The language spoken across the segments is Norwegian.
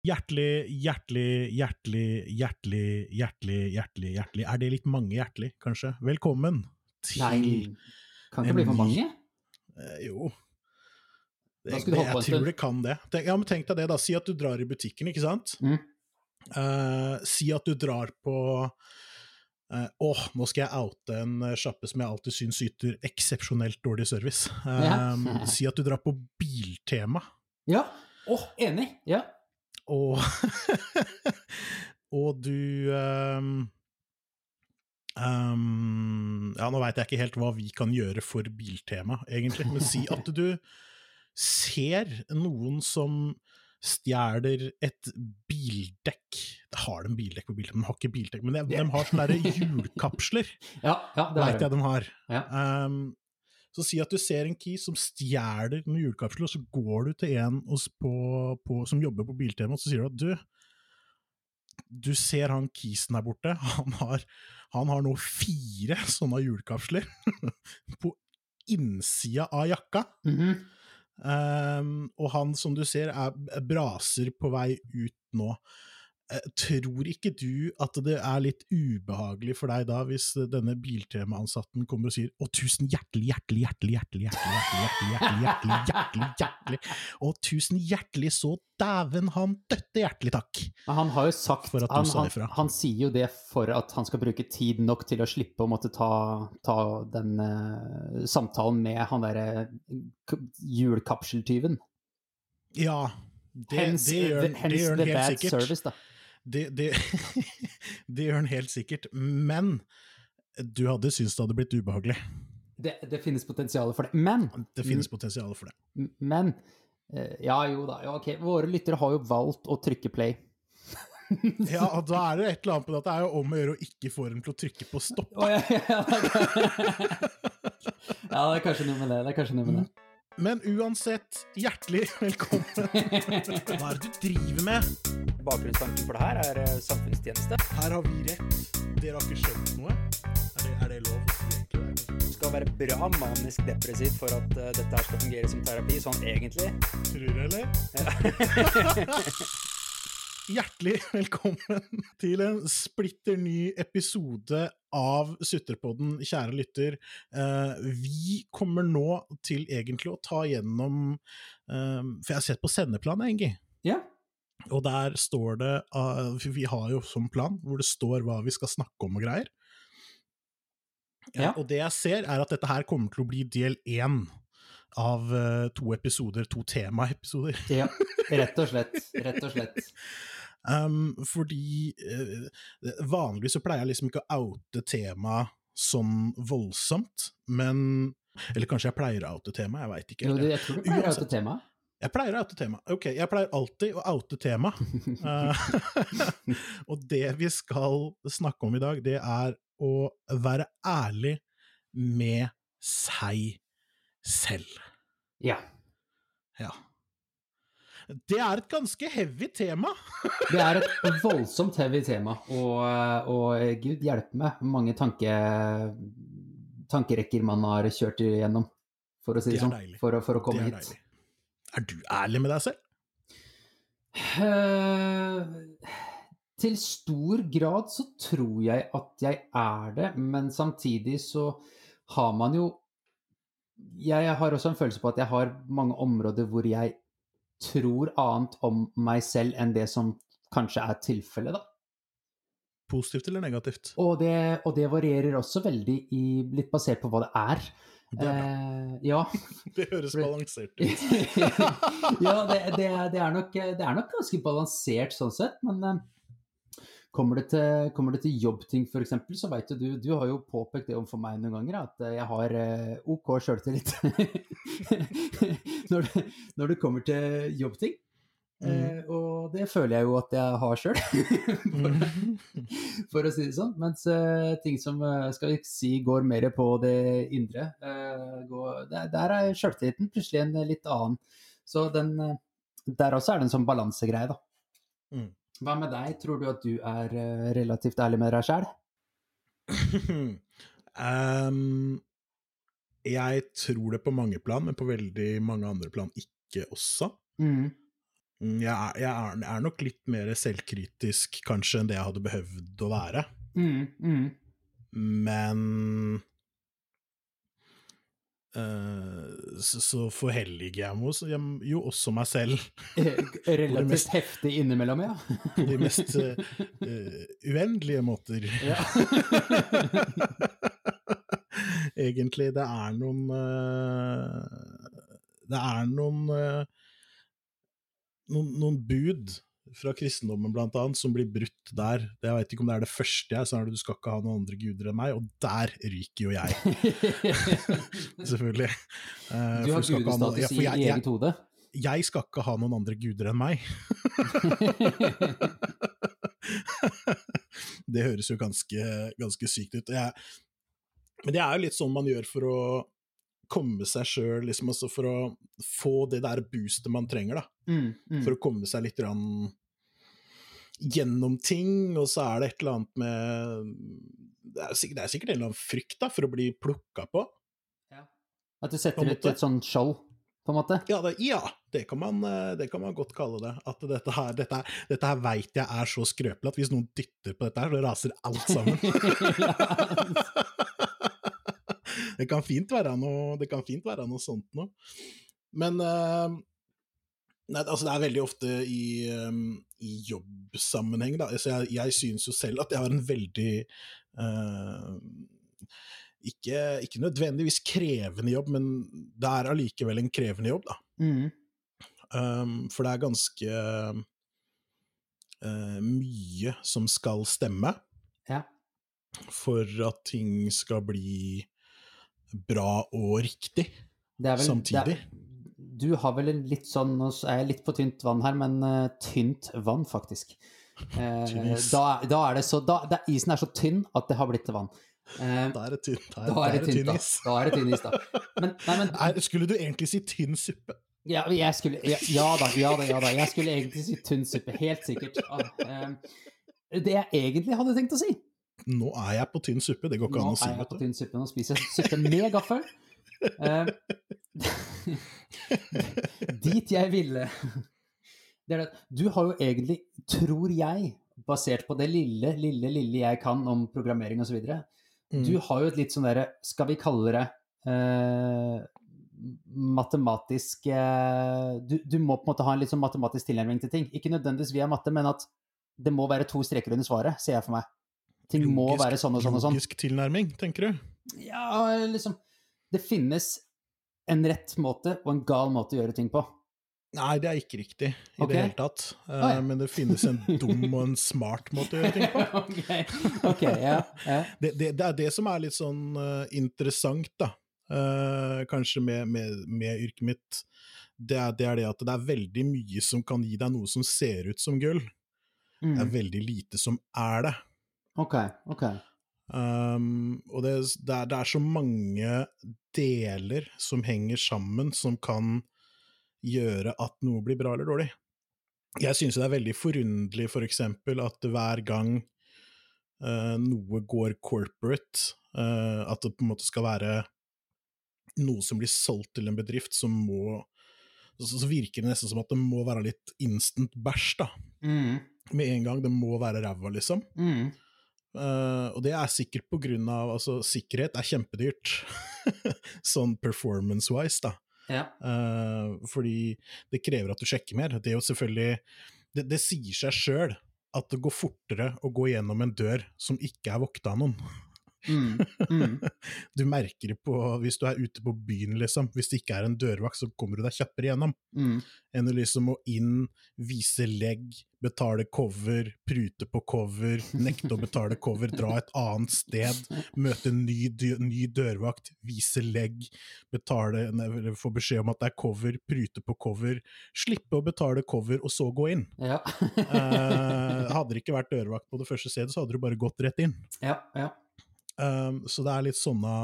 Hjertelig, hjertelig, hjertelig, hjertelig, hjertelig, hjertelig, hjertelig Er det litt mange hjertelig, kanskje? Velkommen til Nei, kan ikke bli for mange? Eh, jo. Det, en jeg tror det kan det. Tenk, ja, men tenk deg det, da. Si at du drar i butikken, ikke sant? Mm. Eh, si at du drar på eh, Åh, nå skal jeg oute en eh, sjappe som jeg alltid syns yter eksepsjonelt dårlig service. Eh, Ja. si at du drar på Biltema. Ja. Åh, enig! Ja. Og Og du um, um, Ja, nå veit jeg ikke helt hva vi kan gjøre for Biltema, egentlig, men si at du ser noen som stjeler et bildekk Har de bildekk på bilen? De har ikke bildekk, men de, de har sånne hjulkapsler, Ja, ja veit jeg de har. Ja. Ehm, så si at du ser en kis som stjeler noen hjulkapsler, og så går du til en på, på, som jobber på Biltema, og så sier du at du du ser han kisen der borte, han har, han har nå fire sånne hjulkapsler på innsida av jakka. Mm -hmm. um, og han som du ser er braser på vei ut nå. Eh, tror ikke du at det er litt ubehagelig for deg da, hvis denne Biltema-ansatten kommer og sier 'Å, tusen hjertelig, hjertelig, hjertelig, hjertelig, hjertelig, hjertelig, hjertelig, hjertelig, hjertelig, Å, tusen hjertelig så dæven han døtte hjertelig takk'. Men han har jo sagt For at du sa han, ifra. han sier jo det for at han skal bruke tid nok til å slippe å måtte ta, ta den eh, samtalen med han derre julekapseltyven. Ja, det, hens, det gjør han- hence det gjør han helt sikkert. service. Det, det, det gjør han helt sikkert, men du hadde syntes det hadde blitt ubehagelig. Det, det finnes potensial for det. Men Det finnes potensial for det. Men eh, Ja, jo da. Ja, ok. Våre lyttere har jo valgt å trykke play. Ja, og da er det et eller annet på det at det er jo om å gjøre å ikke få dem til å trykke på stopp. Ja, det er kanskje noe med det. Det er kanskje noe med det. Men uansett, hjertelig velkommen. Hva er det du driver med? Bakgrunnstanken for det her er eh, samfunnstjeneste. Her har vi rett. Dere har ikke skjønt noe? Er det, er det lov å si egentlig? Du skal være bra manisk depressiv for at uh, dette her skal fungere som terapi, sånn egentlig. Tror du, eller? Hjertelig velkommen til en splitter ny episode av Sutterpodden, kjære lytter. Eh, vi kommer nå til egentlig å ta gjennom eh, For jeg har sett på sendeplanen, Engi. Ja. Og der står det uh, Vi har jo som plan hvor det står hva vi skal snakke om og greier. Ja. Og det jeg ser, er at dette her kommer til å bli del én av eh, to episoder, to temaepisoder. ja. Rett og slett. Rett og slett. Um, fordi uh, vanligvis så pleier jeg liksom ikke å oute tema sånn voldsomt, men Eller kanskje jeg pleier å oute tema, jeg veit ikke. Jo, jeg tror du pleier å oute temaet. tema. Jeg pleier å oute tema. Ok, jeg pleier alltid å oute tema. Eh, og det vi skal snakke om i dag, det er å være ærlig med seg selv. Ja. Ja. Det er et ganske heavy tema. Det er et voldsomt heavy tema, og, og gud hjelpe meg mange tanke, tankerekker man har kjørt igjennom, for å si Det det sånn, for for å komme er hit. deilig. Er du ærlig med deg selv? Uh, til stor grad så tror jeg at jeg er det, men samtidig så har man jo Jeg har også en følelse på at jeg har mange områder hvor jeg tror annet om meg selv enn det som kanskje er tilfellet, da. Positivt eller negativt? Og det, og det varierer også veldig, i, litt basert på hva det er. Det er. Eh, ja. Det høres balansert ut. ja, det, det, det, er nok, det er nok ganske balansert sånn sett, men eh, kommer det til, kommer det til jobbting f.eks., så veit du, du har jo påpekt det overfor meg noen ganger, at jeg har eh, OK sjøltillit når, det- når det kommer til jobbting. Eh, og det føler jeg jo at jeg har sjøl, for, for å si det sånn. Mens eh, ting som eh, skal vi si går mer på det indre, eh, går, der, der er sjøltilliten plutselig en litt annen. Så den, eh, der også er det en sånn balansegreie, da. Mm. Hva med deg? Tror du at du er eh, relativt ærlig med deg sjæl? um, jeg tror det på mange plan, men på veldig mange andre plan ikke også. Mm. Mm, Jeg er, jeg er, er nok litt mer selvkritisk kanskje enn det jeg hadde behøvd å være, Mm, mm. men eh, så, så forhelliger jeg jo- jeg- jo også meg selv Eh, Relativt mest- heftig innimellom, ja. på de mest eh, uendelige måter. ja. Egentlig. Det er noen eh, Det er noen eh, noen, noen bud fra kristendommen blant annet, som blir brutt der. Jeg vet ikke om det er det første jeg sa, du skal ikke ha noen andre guder enn meg, og der ryker jo jeg, selvfølgelig. Uh, Du har gudestatus ja, i jeg, jeg, eget hode. jeg skal ikke ha noen andre guder enn meg. det høres jo ganske, ganske sykt ut. Jeg, men det er jo litt sånn man gjør for å komme seg sjøl, liksom, altså for å få det der boostet man trenger, da. Mm, mm. For å komme seg litt grann gjennom ting, og så er det et eller annet med Det er sikkert, det er sikkert en eller annen frykt da, for å bli plukka på. Ja. At du setter ut et sånt skjold, på en måte? Ja, det, ja det, kan man, eh, det kan man godt kalle det. At dette her, dette, dette her veit jeg er så skrøpelig at hvis noen dytter på dette her, så raser alt sammen. det kan fint være noe, det kan fint være noe sånt noe. Men uh, nei, altså det er veldig ofte i, um, i jobbsammenheng, da. Altså jeg, jeg synes jo selv at jeg har en veldig uh, ikke, ikke nødvendigvis krevende jobb, men det er allikevel en krevende jobb, da. Mm. Um, for det er ganske uh, mye som skal stemme Ja. for at ting skal bli bra og riktig Det vel, samtidig. Er, du har vel en litt sånn Nå er jeg litt på tynt vann her, men uh, tynt vann, faktisk. Uh, da, da er det så da, da, Isen er så tynn at det har blitt til vann. Uh, Da er det tynn, da da er det tynn is. Da er det tynn is, da. Men, nei, men Er, skulle du egentlig si tynn suppe? ja, skulle, ja, ja da, ja da, ja da. Jeg skulle egentlig si tynn suppe. Helt sikkert. Ah, det jeg egentlig hadde tenkt å si Nå er jeg på tynn suppe, det går ikke Nå an å si, Nå er jeg på tynn suppe. Nå spiser jeg suppe med gaffel. Eh, dit jeg ville det er at Du har jo egentlig, tror jeg, basert på det lille, lille, lille jeg kan om programmering osv. Mm. Du har jo et litt sånn derre, skal vi kalle det eh, matematisk eh, du, du må på en måte ha en litt sånn matematisk tilnærming til ting. Ikke nødvendigvis via matte, men at det må være to streker under svaret, ser jeg for meg. Ting må være sånn og sånn og sånn. Logisk tilnærming, tenker du? Ja, liksom Det finnes en rett måte og en gal måte å gjøre ting på. Nei, det er ikke riktig i okay. det hele tatt. Uh, ah, ja. Men det finnes en dum og en smart måte å gjøre ting på. ok, ok, ja, ja. det, det, det er det som er litt sånn uh, interessant, da. Uh, kanskje med, med, med yrket mitt. Det er, det er det at det er veldig mye som kan gi deg noe som ser ut som gull. Det er Mm. veldig lite som er det. Ok, ok. Um, og det, det, er, det er så mange deler som henger sammen, som kan gjøre at noe blir bra eller dårlig. Jeg syns det er veldig forunderlig, for eksempel, at hver gang uh, noe går corporate, uh, at det på en måte skal være noe som blir solgt til en bedrift, som må så, så virker det nesten som at det må være litt instant bæsj, da. Mm. Med en gang. Det må være ræva, liksom. Mm. Eh, og det er sikkert på grunn av Altså, sikkerhet er kjempedyrt. sånn performance-wise, da. Ja. Uh, fordi det krever at du sjekker mer. Det er jo selvfølgelig Det, det sier seg sjøl at det går fortere å gå gjennom en dør som ikke er vokta av noen. Mm. Mm. Du merker det på hvis du er ute på byen, liksom. Hvis det ikke er en dørvakt, så kommer du deg kjappere gjennom. Mm. Enn å liksom må inn, vise legg, betale cover, prute på cover, nekte å betale cover, dra et annet sted, møte en ny, ny dørvakt, vise legg, betale, nei, få beskjed om at det er cover, prute på cover, slippe å betale cover, og så gå inn. Ja. Eh, hadde det ikke vært dørvakt på det første stedet, så hadde du bare gått rett inn. ja, ja. Um, så det er litt sånne,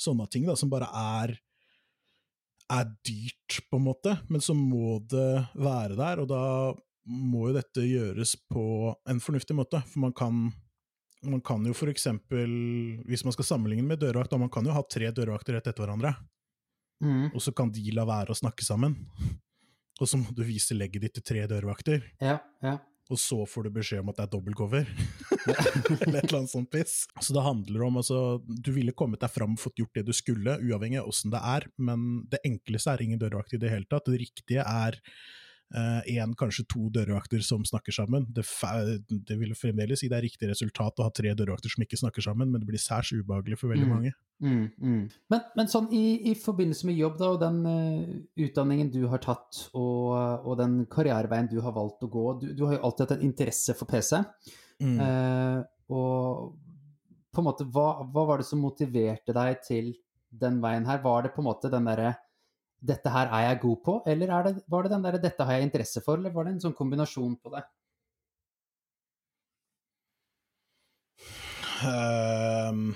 sånne ting da, som bare er er dyrt, på en måte, men så må det være der, og da må jo dette gjøres på en fornuftig måte. For man kan, man kan jo for eksempel, hvis man skal sammenligne med dørvakt, da man kan jo ha tre dørvakter rett etter hverandre, Mm. og så kan de la være å snakke sammen. og så må du vise legget ditt til tre dørvakter, Ja, ja. Og så får du beskjed om at det er dobbeltcover. Eller et eller annet sånt piss. Så det handler om altså Du ville kommet deg fram fått gjort det du skulle, uavhengig av åssen det er, men det enkleste er ingen dørvakt i det hele tatt. Det riktige er én, kanskje to dørvakter som snakker sammen. Det, det vil fremdeles si det er riktig resultat å ha tre dørvakter som ikke snakker sammen, men det blir særs ubehagelig for veldig Mm. mange. Mm, mm. Men, men sånn i, i forbindelse med jobb da, og den uh, utdanningen du har tatt, og, og den karriereveien du har valgt å gå, du, du har jo alltid hatt en interesse for PC. Mm. Eh, og på en måte, hva, hva var det som motiverte deg til den veien her? Var det på en måte den derre 'dette her er jeg god på', eller er det, var det den derre 'dette har jeg interesse for', eller var det en sånn kombinasjon på det? Um...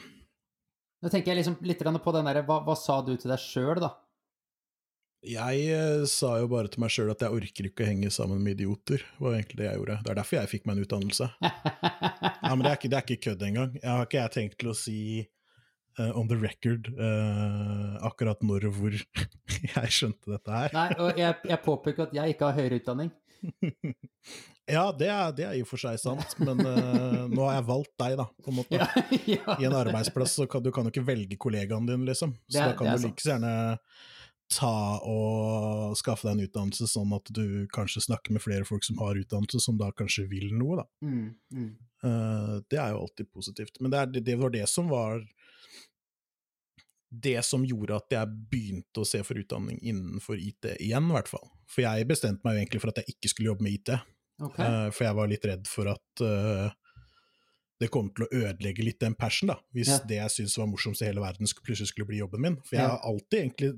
Nå tenker jeg liksom litt på den derre hva, hva sa du til deg sjøl, da? Jeg eh, sa jo bare til meg sjøl at jeg orker ikke å henge sammen med idioter. Var egentlig det jeg gjorde. Det er derfor jeg fikk meg en utdannelse. Ja, men det er ikke, det er ikke kødd engang. Jeg har ikke jeg tenkt til å si eh, on the record uh, akkurat når og hvor jeg skjønte dette her. Nei, og jeg, jeg påpeker at jeg ikke har høyere utdanning. Ja, det er, det er i og for seg sant, men uh, nå har jeg valgt deg, da, på en måte. Ja, ja. I en arbeidsplass så kan du kan jo ikke velge kollegaen din, liksom. Så er- da kan du like så gjerne ta og skaffe deg en utdannelse, sånn at du kanskje snakker med flere folk som har utdannelse, som da kanskje vil noe, da. Mm, mm. Uh, det er jo alltid positivt. Men det, er, det var det som var det som gjorde at jeg begynte å se for utdanning innenfor IT igjen, i hvert fall. For jeg bestemte meg jo egentlig for at jeg ikke skulle jobbe med IT, Okay. Uh, for jeg var litt redd for at uh, det kom til å ødelegge litt den passion, da, hvis Ja. det jeg syntes var morsomst i hele verden, skulle, plutselig skulle bli jobben min. For jeg har alltid egentlig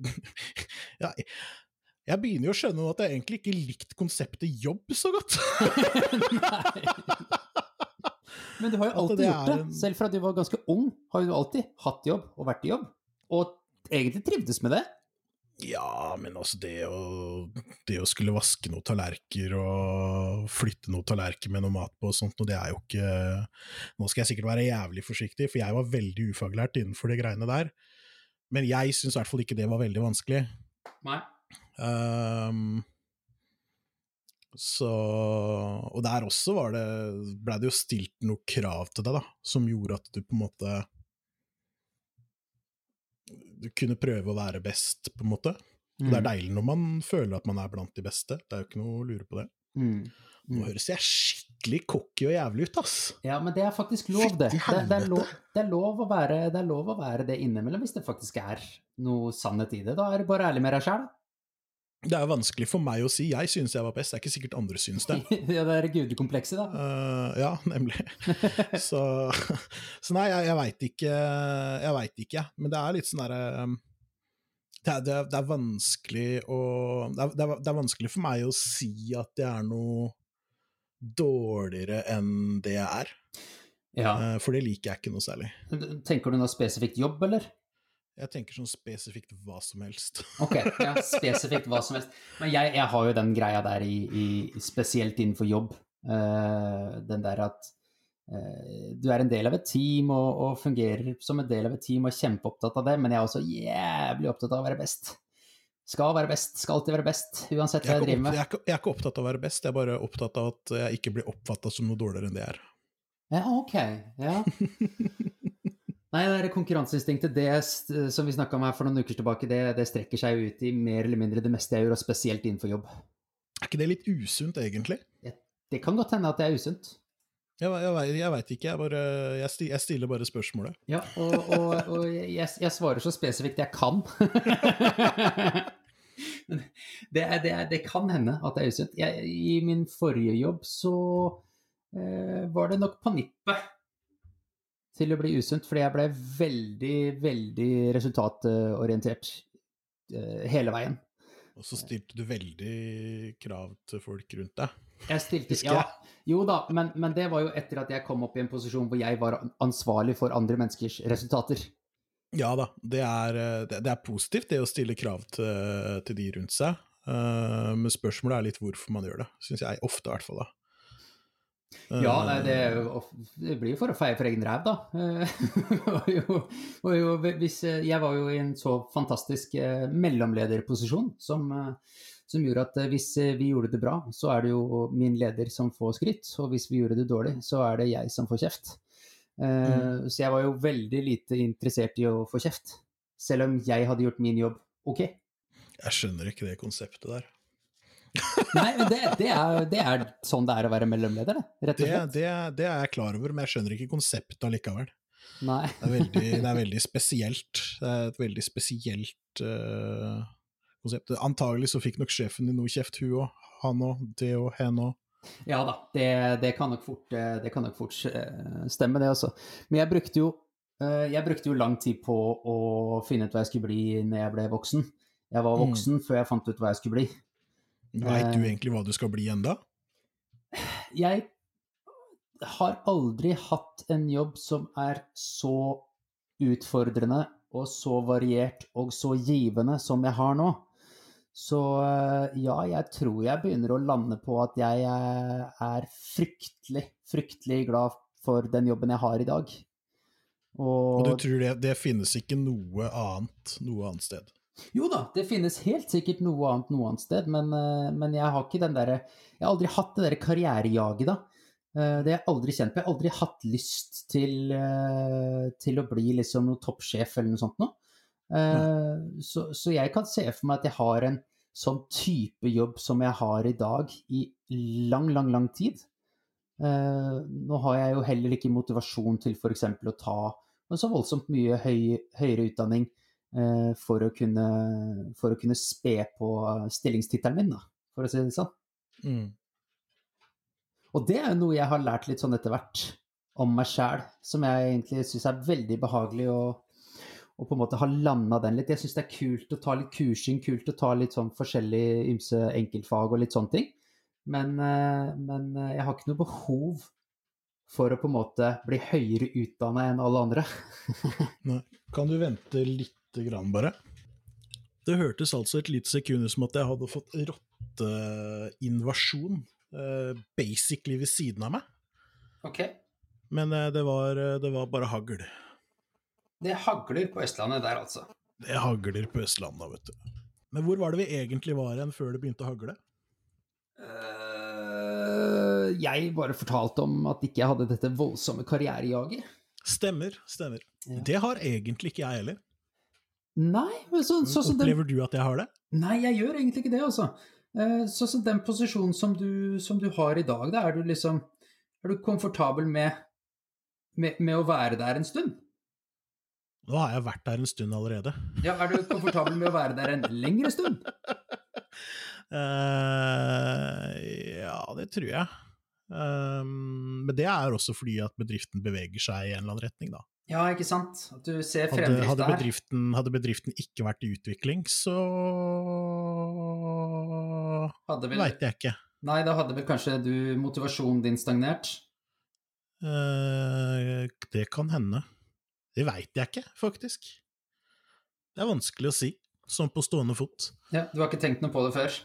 ja, Jeg begynner jo å skjønne at jeg egentlig ikke likte konseptet jobb så godt. Men du har jo alltid gjort det. en- Selv fra du var ganske ung, har du alltid hatt jobb og vært i jobb. Og egentlig trivdes med det. Ja, men altså det å, det å skulle vaske noen tallerkener og flytte noen tallerkener med noe mat på og sånt, og det er jo ikke Nå skal jeg sikkert være jævlig forsiktig, for jeg var veldig ufaglært innenfor de greiene der. Men jeg syns i hvert fall ikke det var veldig vanskelig. Nei. Um, så Og der også var det blei det jo stilt noen krav til deg, da, som gjorde at du på en måte kunne prøve å være best, på en måte. Mm. det er deilig når man føler at man er blant de beste. Det er jo ikke noe å lure på det. Mm. Nå Mm. høres jeg skikkelig cocky og jævlig ut, ass! Ja, men det er faktisk lov, det. Det, det, er, lov, det, er, lov å være, det er lov å være det innimellom, hvis det faktisk er noe sannhet i det. Da er du bare ærlig med deg sjæl. Det er vanskelig for meg å si. Jeg synes jeg var best, det er ikke sikkert andre synes det. ja, Det er gudekomplekset, da. Uh, ja, nemlig. så, så nei, jeg, jeg veit ikke, jeg veit ikke. Men det er litt sånn derre um, det, det, det er vanskelig å det er, det, er, det er vanskelig for meg å si at det er noe dårligere enn det jeg er. Ja. Uh, for det liker jeg ikke noe særlig. Tenker du noe spesifikt jobb, eller? Jeg tenker sånn spesifikt hva som helst. Ok, ja, spesifikt hva som helst. Men jeg, jeg har jo den greia der i, i spesielt innenfor jobb. Uh, den der at uh, du er en del av et team og, og fungerer som en del av et team og er kjempeopptatt av det, men jeg er også jævlig opptatt av å være best. Skal være best, skal alltid være best, uansett hva jeg, jeg driver med. jeg, er ikke, jeg er ikke opptatt av å være best, jeg er bare opptatt av at jeg ikke blir oppfatta som noe dårligere enn det jeg er. Ja, ok. Ja. Nei, det konkurranseinstinktet det som vi snakka om her for noen uker tilbake, det, det strekker seg ut i mer eller mindre det meste jeg gjør, og spesielt innenfor jobb. Er ikke det litt usunt, egentlig? Det kan godt hende at det er usunt. Jeg, jeg, jeg veit ikke, jeg, bare, jeg, jeg stiller bare spørsmålet. Ja, og, og, og jeg, jeg svarer så spesifikt jeg kan. Det, er, det, er, det kan hende at det er usunt. I min forrige jobb så eh, var det nok på nippet til å bli usunt, fordi jeg ble veldig, veldig resultatorientert eh, hele veien. Og så stilte du veldig krav til folk rundt deg. Jeg stilte, ja, jo da, men, men det var jo etter at jeg kom opp i en posisjon hvor jeg var ansvarlig for andre menneskers resultater. Ja da, det er, eh, det, er positivt det å stille krav til, til de rundt seg. Eh, men spørsmålet er litt hvorfor man gjør det, syns jeg ofte i hvert fall. da. Ja, Eh, nei, det, jo det blir jo for å feie for egen ræv, da. Eh, og jo, og jo, hvis, eh, jeg var jo i en så fantastisk eh, mellomlederposisjon som, eh, som gjorde at eh, hvis eh, vi gjorde det bra, så er det jo min leder som får skryt, og hvis vi gjorde det dårlig, så er det jeg som får kjeft. Eh, Mm. Så jeg var jo veldig lite interessert i å få kjeft, selv om jeg hadde gjort min jobb ok. Jeg skjønner ikke det konseptet der. Nei, men det, det, er, det er sånn det er å være mellomleder, det, rett og slett. det, det er jeg klar over, men jeg skjønner ikke konseptet allikevel. Nei. Det er veldig, det er veldig spesielt. Det er et veldig spesielt uh, konsept. Antagelig så fikk nok sjefen din noe kjeft, hun òg. Han òg, det og hen òg. Ja da, det, det kan nok fort, eh, det kan nok fort eh, stemme, det også. Men jeg brukte jo jeg brukte jo lang tid på å finne ut hva jeg skulle bli når jeg ble voksen. Jeg var Mm. voksen før jeg fant ut hva jeg skulle bli. Veit du Eh. egentlig hva du skal bli enda? Jeg har aldri hatt en jobb som er så utfordrende og så variert og så givende som jeg har nå. Så eh, ja, jeg tror jeg begynner å lande på at jeg eh, er fryktelig, fryktelig glad for den jobben jeg har i dag. Og Og, du tror det, det finnes ikke noe annet noe annet sted? Jo da, det finnes helt sikkert noe annet noe annet sted, men, eh, men jeg har ikke den derre Jeg har aldri hatt det derre karrierejaget, da. Eh, Det har jeg aldri kjent på. Jeg har aldri hatt lyst til, eh, til å bli liksom noen toppsjef eller noe sånt noe. Så, så jeg kan se for meg at jeg har en sånn type jobb som jeg har i dag, i lang, lang, lang tid. Nå har jeg jo heller ikke motivasjon til f.eks. å ta så voldsomt mye høy, høyere utdanning for å kunne, for å kunne spe på stillingstittelen min, da, for å si det sånn. Mm. Og det er jo noe jeg har lært litt sånn etter hvert om meg sjæl, som jeg egentlig syns er veldig behagelig å, å på en måte ha landa den litt. Jeg syns det er kult å ta litt kursing, kult å ta litt sånn forskjellig ymse enkeltfag og litt sånne ting. Men, eh, men eh, jeg har ikke noe behov for å på en måte bli høyere utdanna enn alle andre. Kan du vente lite grann, bare? Det hørtes altså et lite sekund ut som at jeg hadde fått rotteinvasjon, uh, basically ved siden av meg. Ok. Men uh, det var, uh, det var bare hagl. Det hagler på Østlandet der, altså. Det hagler på Østlandet, vet du. Men hvor var det vi egentlig var hen før det begynte å hagle? Jeg bare fortalte om at ikke jeg hadde dette voldsomme karrierejaget. Stemmer, stemmer. Ja. Det har egentlig ikke jeg heller. Nei, men så, så, så den, du at jeg har det? nei, jeg gjør egentlig ikke det, altså. Eh, Så, så den posisjonen som du, som du har i dag, da er du liksom Er du komfortabel med, med, med å være der en stund? Nå har jeg vært der en stund allerede. Ja, er du komfortabel med å være der en lengre stund? Uh, ja, det tror jeg. Um, men det er også fordi at bedriften beveger seg i en eller annen retning, da. Ja, ikke sant? At du ser fremdrift hadde, hadde bedriften, hadde bedriften ikke vært i utvikling, så vel, veit jeg ikke. nei, da hadde vel kanskje du motivasjonen din stagnert? Eh, det kan hende. Det veit jeg ikke, faktisk. Det er vanskelig å si, sånn på stående fot. Ja, Du har ikke tenkt noe på det før?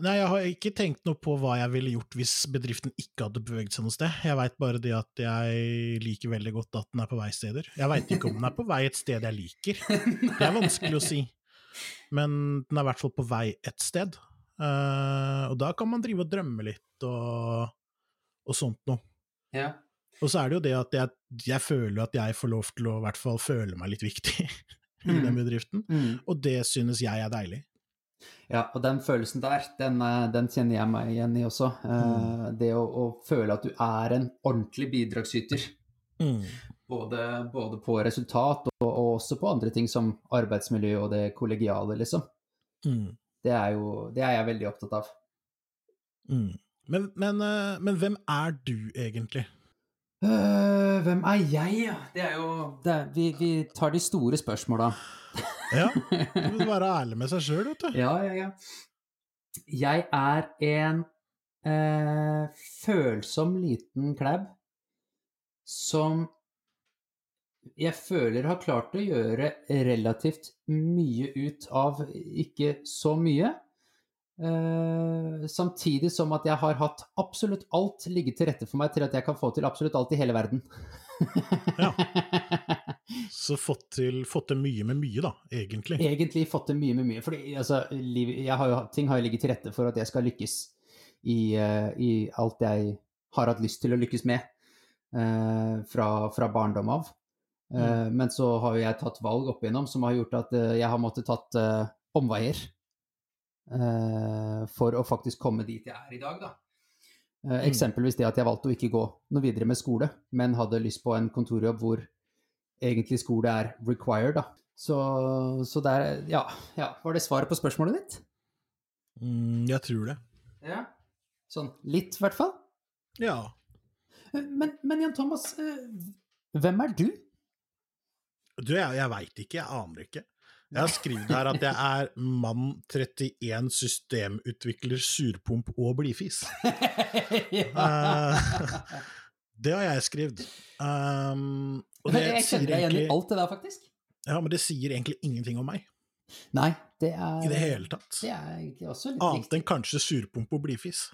Nei, jeg har ikke tenkt noe på hva jeg ville gjort hvis bedriften ikke hadde beveget seg noe sted. Jeg veit bare det at jeg liker veldig godt at den er på vei steder. Jeg veit ikke om den er på vei et sted jeg liker. Det er vanskelig å si. Men den er i hvert fall på vei et sted. Eh, og da kan man drive og drømme litt og, og sånt noe. Ja. Og så er det jo det at jeg, jeg føler at jeg får lov til å i hvert fall føle meg litt viktig i den bedriften, Mm. og det synes jeg er deilig. Ja, og den følelsen der, den, eh, den kjenner jeg meg igjen i også. Eh, Det å, å føle at du er en ordentlig bidragsyter. Mm. Både, både på resultat og, og også på andre ting som arbeidsmiljø og det kollegiale, liksom. Mm. Det er jo det er jeg veldig opptatt av. Mm. Men, men, eh, men hvem er du egentlig? Uh, hvem er jeg, ja? Det er jo det er, vi, vi tar de store spørsmåla. Ja, du må være ærlig med seg sjøl, vet du. Ja, ja, ja. Jeg er en eh, følsom liten klæbb som jeg føler har klart å gjøre relativt mye ut av ikke så mye. Eh, samtidig som at jeg har hatt absolutt alt ligge til rette for meg til at jeg kan få til absolutt alt i hele verden. Ja. Så fått til, fått til mye med mye, da, egentlig. Egentlig fått til mye med mye. For altså, ting har jo ligget til rette for at jeg skal lykkes i, eh, i alt jeg har hatt lyst til å lykkes med eh, fra, fra barndom av. Eh, Men så har jo jeg tatt valg opp igjennom som har gjort at eh, jeg har måttet tatt eh, omveier eh, for å faktisk komme dit jeg er i dag, da. Eh, Eksempelvis det at jeg valgte å ikke gå noe videre med skole, men hadde lyst på en kontorjobb hvor egentlig skole er required, da. Så, så der, ja, ja. Var det svaret på spørsmålet ditt? Mm, jeg tror det. Ja. Sånn litt, i hvert fall. Ja. Eh, Men, men Jan Thomas, eh, hvem er du? Du, jeg, jeg veit ikke, jeg aner ikke. Jeg har skrevet her at jeg er mann 31, systemutvikler, surpomp og blidfis. Eh, det har jeg skrevet. Um, og det jeg kjenner deg igjen i alt det der, faktisk. Ja, men det sier egentlig ingenting om meg Nei, det er i det hele tatt. Det er også litt Annet enn kanskje surpomp og blidfis.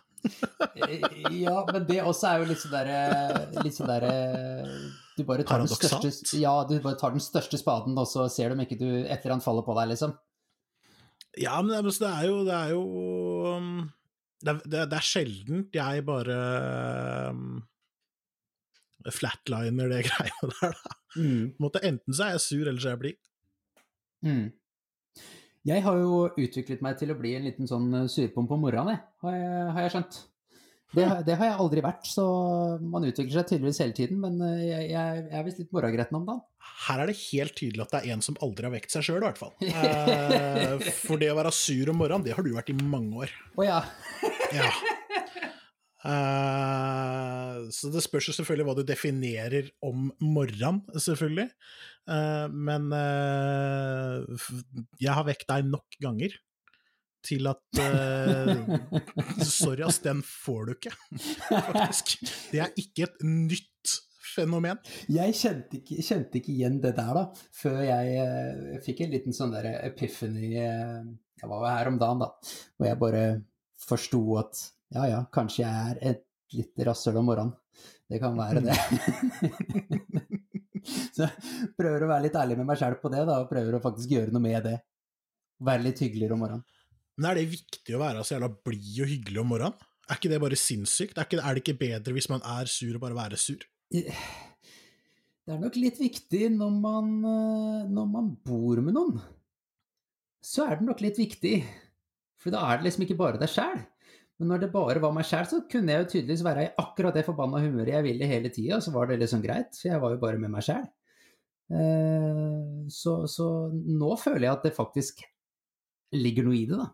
Ja, men det også er jo litt sånn derre Litt sånn derre Du bare tar den største Ja, du bare tar den største spaden, og så ser du om ikke du et eller annet faller på deg, liksom. Ja, men det er- jo Det er jo um, Det er, det er, det er sjeldent jeg bare um, flatliner det greia der, da. Mm. Måte, enten så er jeg sur, eller så er jeg blid. Mm. Jeg har jo utviklet meg til å bli en liten sånn eh, surpomp på morgenen, har jeg, har jeg skjønt. Det, det har jeg aldri vært, så man utvikler seg tydeligvis hele tiden, men eh, jeg, jeg, jeg er visst litt morgengretten om dagen. Her er det helt tydelig at det er en som aldri har vekt seg sjøl, i hvert fall. Eh, for det å være sur om morgenen, det har du vært i mange år. Å ja. Ja. Eh, så det spørs jo selvfølgelig hva du definerer om morgenen, selvfølgelig. Uh, men uh, jeg har vekt deg nok ganger til at Sorry, ass, den får du ikke, faktisk. Det er ikke et nytt fenomen. Jeg kjente ikke, kjente ikke igjen det der, da, før jeg fikk en liten sånn der epiphany Jeg var jo her om dagen, da, hvor jeg bare forsto at ja ja, kanskje jeg er et litt rasshøl om morgenen. Det kan være det. Så jeg prøver å være litt ærlig med meg sjøl på det, da, og prøver å faktisk gjøre noe med det. Være litt hyggeligere om morgenen. Men er det viktig å være så jævla blid og hyggelig om morgenen? Er ikke det bare sinnssykt? Er, er det ikke bedre hvis man er sur og bare være sur? Det er nok litt viktig når man, eh, når man bor med noen. Så er det nok litt viktig. For da er det liksom ikke bare deg sjæl. Men når det bare var meg sjæl, så kunne jeg jo tydeligvis være i akkurat det forbanna humøret jeg ville hele tida, så var det liksom greit, for jeg var jo bare med meg sjæl. Så, så nå føler jeg at det faktisk ligger noe i det, da.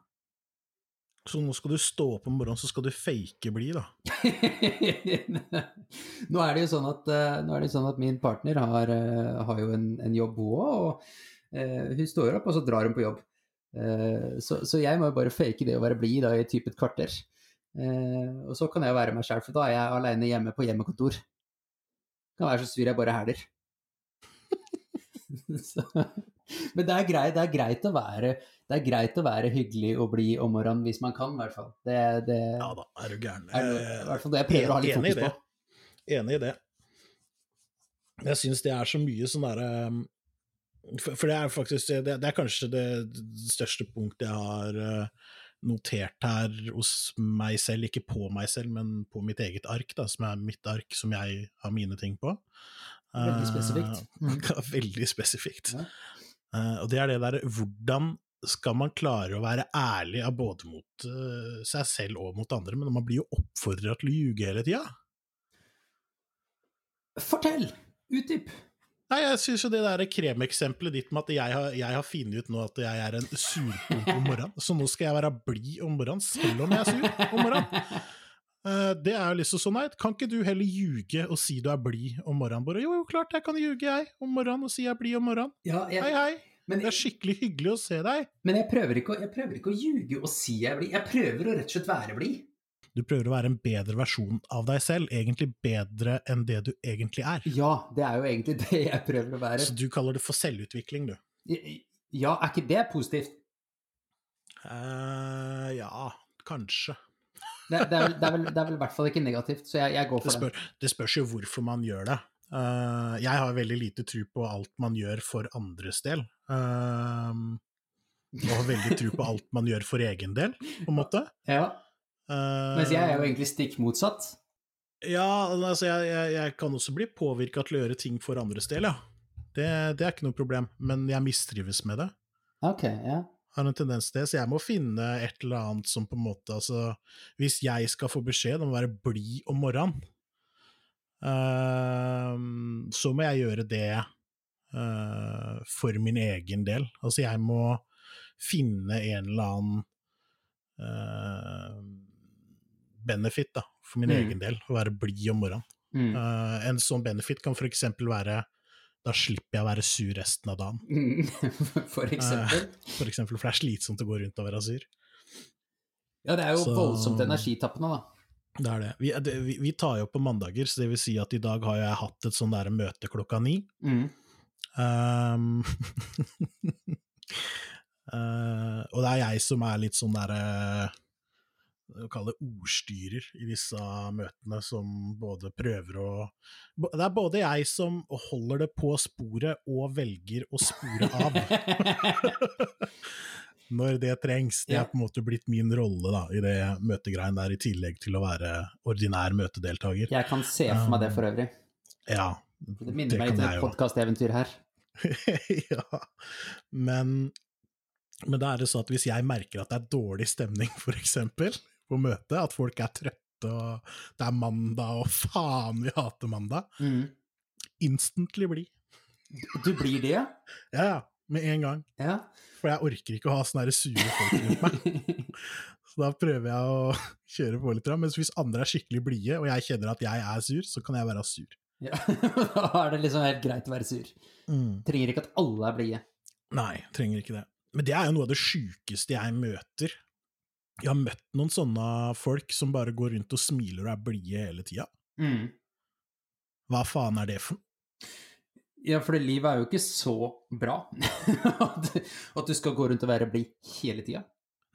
Så nå skal du stå opp om morgenen, så skal du fake bli, da. nå er det jo sånn at, eh, er sånn at min partner har, eh, har jo en, en jobb, hun òg. Og eh, hun står opp, og så drar hun på jobb. Eh, så, så jeg må jo bare fake det å være blid i type et kvarter. Eh, og så kan jeg være meg sjæl, for da er jeg aleine hjemme på hjemmekontor. Kan være så sur jeg bare hæler. Men det er, greit, det er greit å være det er greit å være hyggelig og blid om morgenen hvis man kan, i hvert fall. Det, det Ja da, er du gæren. er i hvert fall det jeg prøver å ha litt fokus på. Enig i det. Jeg syns det er så mye sånn derre for, for det er faktisk det, det er kanskje det største punktet jeg har eh, notert her hos meg selv, ikke på meg selv, men på mitt eget ark, da, som er mitt ark, som jeg har mine ting på. Veldig spesifikt. Eh, veldig spesifikt. Ja. Uh, og det er det derre Hvordan skal man klare å være ærlig av både mot uh, seg selv og mot andre, men man blir jo oppfordra til å ljuge hele tida? Fortell! Utdyp! Nei, jeg syns jo det der kremeksempelet ditt med at jeg har, jeg har funnet ut nå at jeg er en surpomp om morgenen, så nå skal jeg være blid om morgenen selv om jeg er sur om morgenen. Eh, det er jo liksom sånn, nei, kan ikke du heller ljuge og si du er blid om morgenen? Bare jo, jo, klart jeg kan ljuge, jeg, om morgenen og si jeg er blid om morgenen. Ja, Hei, jeg, hei, men, det er skikkelig hyggelig å se deg. men jeg, prøver ikke å, jeg prøver ikke å ljuge og si jeg er blid. Jeg prøver å rett og slett være blid. Du prøver å være en bedre versjon av deg selv, egentlig bedre enn det du egentlig er. Ja, det er jo egentlig det jeg prøver å være. Så du kaller det for selvutvikling, du. Ja, er ikke det positivt? Uh, ja, kanskje. Det, det, er vel, i hvert fall ikke negativt, så jeg, jeg går for det. spør, det spørs jo hvorfor man gjør det. Uh, jeg har veldig lite tro på alt man gjør for andres del. Uh, og har veldig tro på alt man gjør for egen del, på en måte. Ja. Eh, Mens jeg er jo egentlig stikk motsatt. Ja, altså jeg, jeg, jeg kan også bli påvirka til å gjøre ting for andres del, ja. Det, det er ikke noe problem, men jeg mistrives med det. Ok, ja. Har en tendens til det, så jeg må finne et eller annet som på en måte Altså, hvis jeg skal få beskjed om å være blid om morgenen, uh, så må jeg gjøre det uh, for min egen del. Altså, jeg må finne en eller annen benefit, da, for min Mm. egen del, å være blid om morgenen. Mm. Uh, en sånn benefit kan eksempel være da slipper jeg å være sur resten av dagen, Mm. For eksempel. for eksempel, for det er slitsomt å gå rundt og være sur. Ja, det er jo Så- voldsomt energitappende, da. Det er det. Vi, det, vi, vi tar jo på mandager, så det vil si at i dag har jeg hatt et sånn der møte klokka ni. Mm. Um, uh, og det er jeg som er litt sånn derre å kalle det ordstyrer i disse møtene, som både prøver å Det er både jeg som holder det på sporet, og velger å spore av når det trengs. Det er på en måte blitt min rolle da, i det møtegreien der, i tillegg til å være ordinær møtedeltaker. Jeg kan se for meg det for øvrig. Ja, Det minner meg kan litt om et podkasteventyr her. ja, men, men da er det så at hvis jeg merker at det er dårlig stemning, eksempel, på møtet, at folk er trøtte, og det er mandag, og faen, vi hater mandag, Mm. instantly bli. Du blir det, ja? Ja, med en gang. Ja. For jeg orker ikke å ha sånne sure folk rundt meg. Så da prøver jeg å kjøre på litt. Mens hvis andre er skikkelig blide, og jeg kjenner at jeg er sur, så kan jeg være sur. ja. Da er det liksom helt greit å være sur. Trenger ikke at alle er blide. Nei, trenger ikke det. Men det er jo noe av det sjukeste jeg møter. Jeg har møtt noen sånne folk som bare går rundt og smiler og er blide hele tida. Mm. Hva faen er det for noe? Ja, for livet er jo ikke så bra at, du skal gå rundt og være blid hele tida.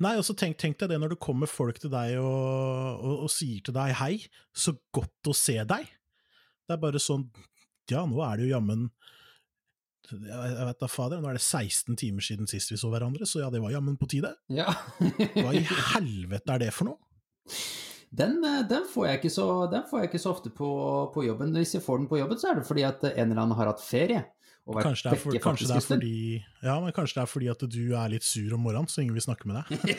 Nei, og så tenk, tenk deg det når det kommer folk til deg og, og, og sier til deg hei, så godt å se deg. Det er bare sånn, ja, nå er det jo jammen jeg vet da fader, nå er det 16 timer siden sist vi så hverandre, så ja, det var jammen på tide. Ja. Hva i helvete er det for noe? Den, eh, den, får jeg ikke så, den får jeg ikke så ofte på, på jobben. Hvis jeg får den på jobben, så er det fordi at en eller annen har hatt ferie. Kanskje det, er for, kanskje, det er fordi, ja, men kanskje det er fordi at du er litt sur om morgenen, så ingen vil snakke med deg.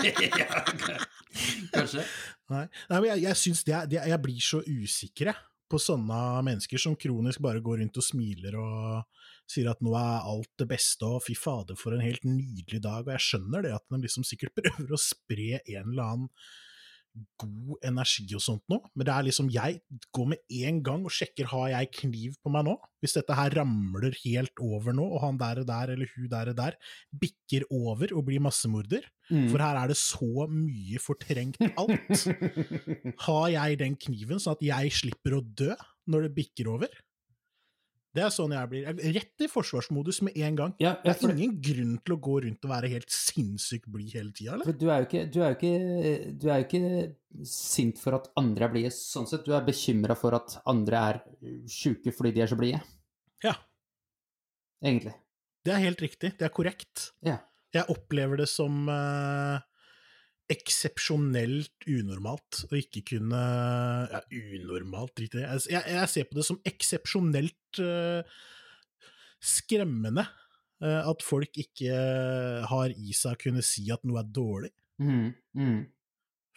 kanskje. Nei, Nei men jeg, jeg synes det det, jeg blir så usikker jeg, på sånne mennesker som kronisk bare går rundt og smiler og sier at nå er alt det beste, og fy fader for en helt nydelig dag, og jeg skjønner det at de liksom sikkert prøver å spre en eller annen god energi og sånt nå, men det er liksom, jeg går med en gang og sjekker har jeg kniv på meg nå, hvis dette her ramler helt over nå, og han der og der, eller hun der og der, bikker over og blir massemorder, Mm. for her er det så mye fortrengt alt. Har jeg den kniven sånn at jeg slipper å dø når det bikker over? Det er sånn jeg blir. Jeg Rett i forsvarsmodus med en gang. Ja, ja, det er ingen grunn til å gå rundt og være helt sinnssykt blid hele tida, eller? for du er ikke, du er ikke, du er jo ikke sint for at andre er blide, sånn sett. Du er bekymra for at andre er sjuke fordi de er så blide, Ja, egentlig. det er helt riktig. Det er korrekt. Ja. Jeg opplever det som eh, eksepsjonelt unormalt å ikke kunne Ja, unormalt, drit i det. Jeg, jeg, jeg ser på det som eksepsjonelt uh, skremmende uh, at folk ikke har i seg å kunne si at noe er dårlig. Mm, mm,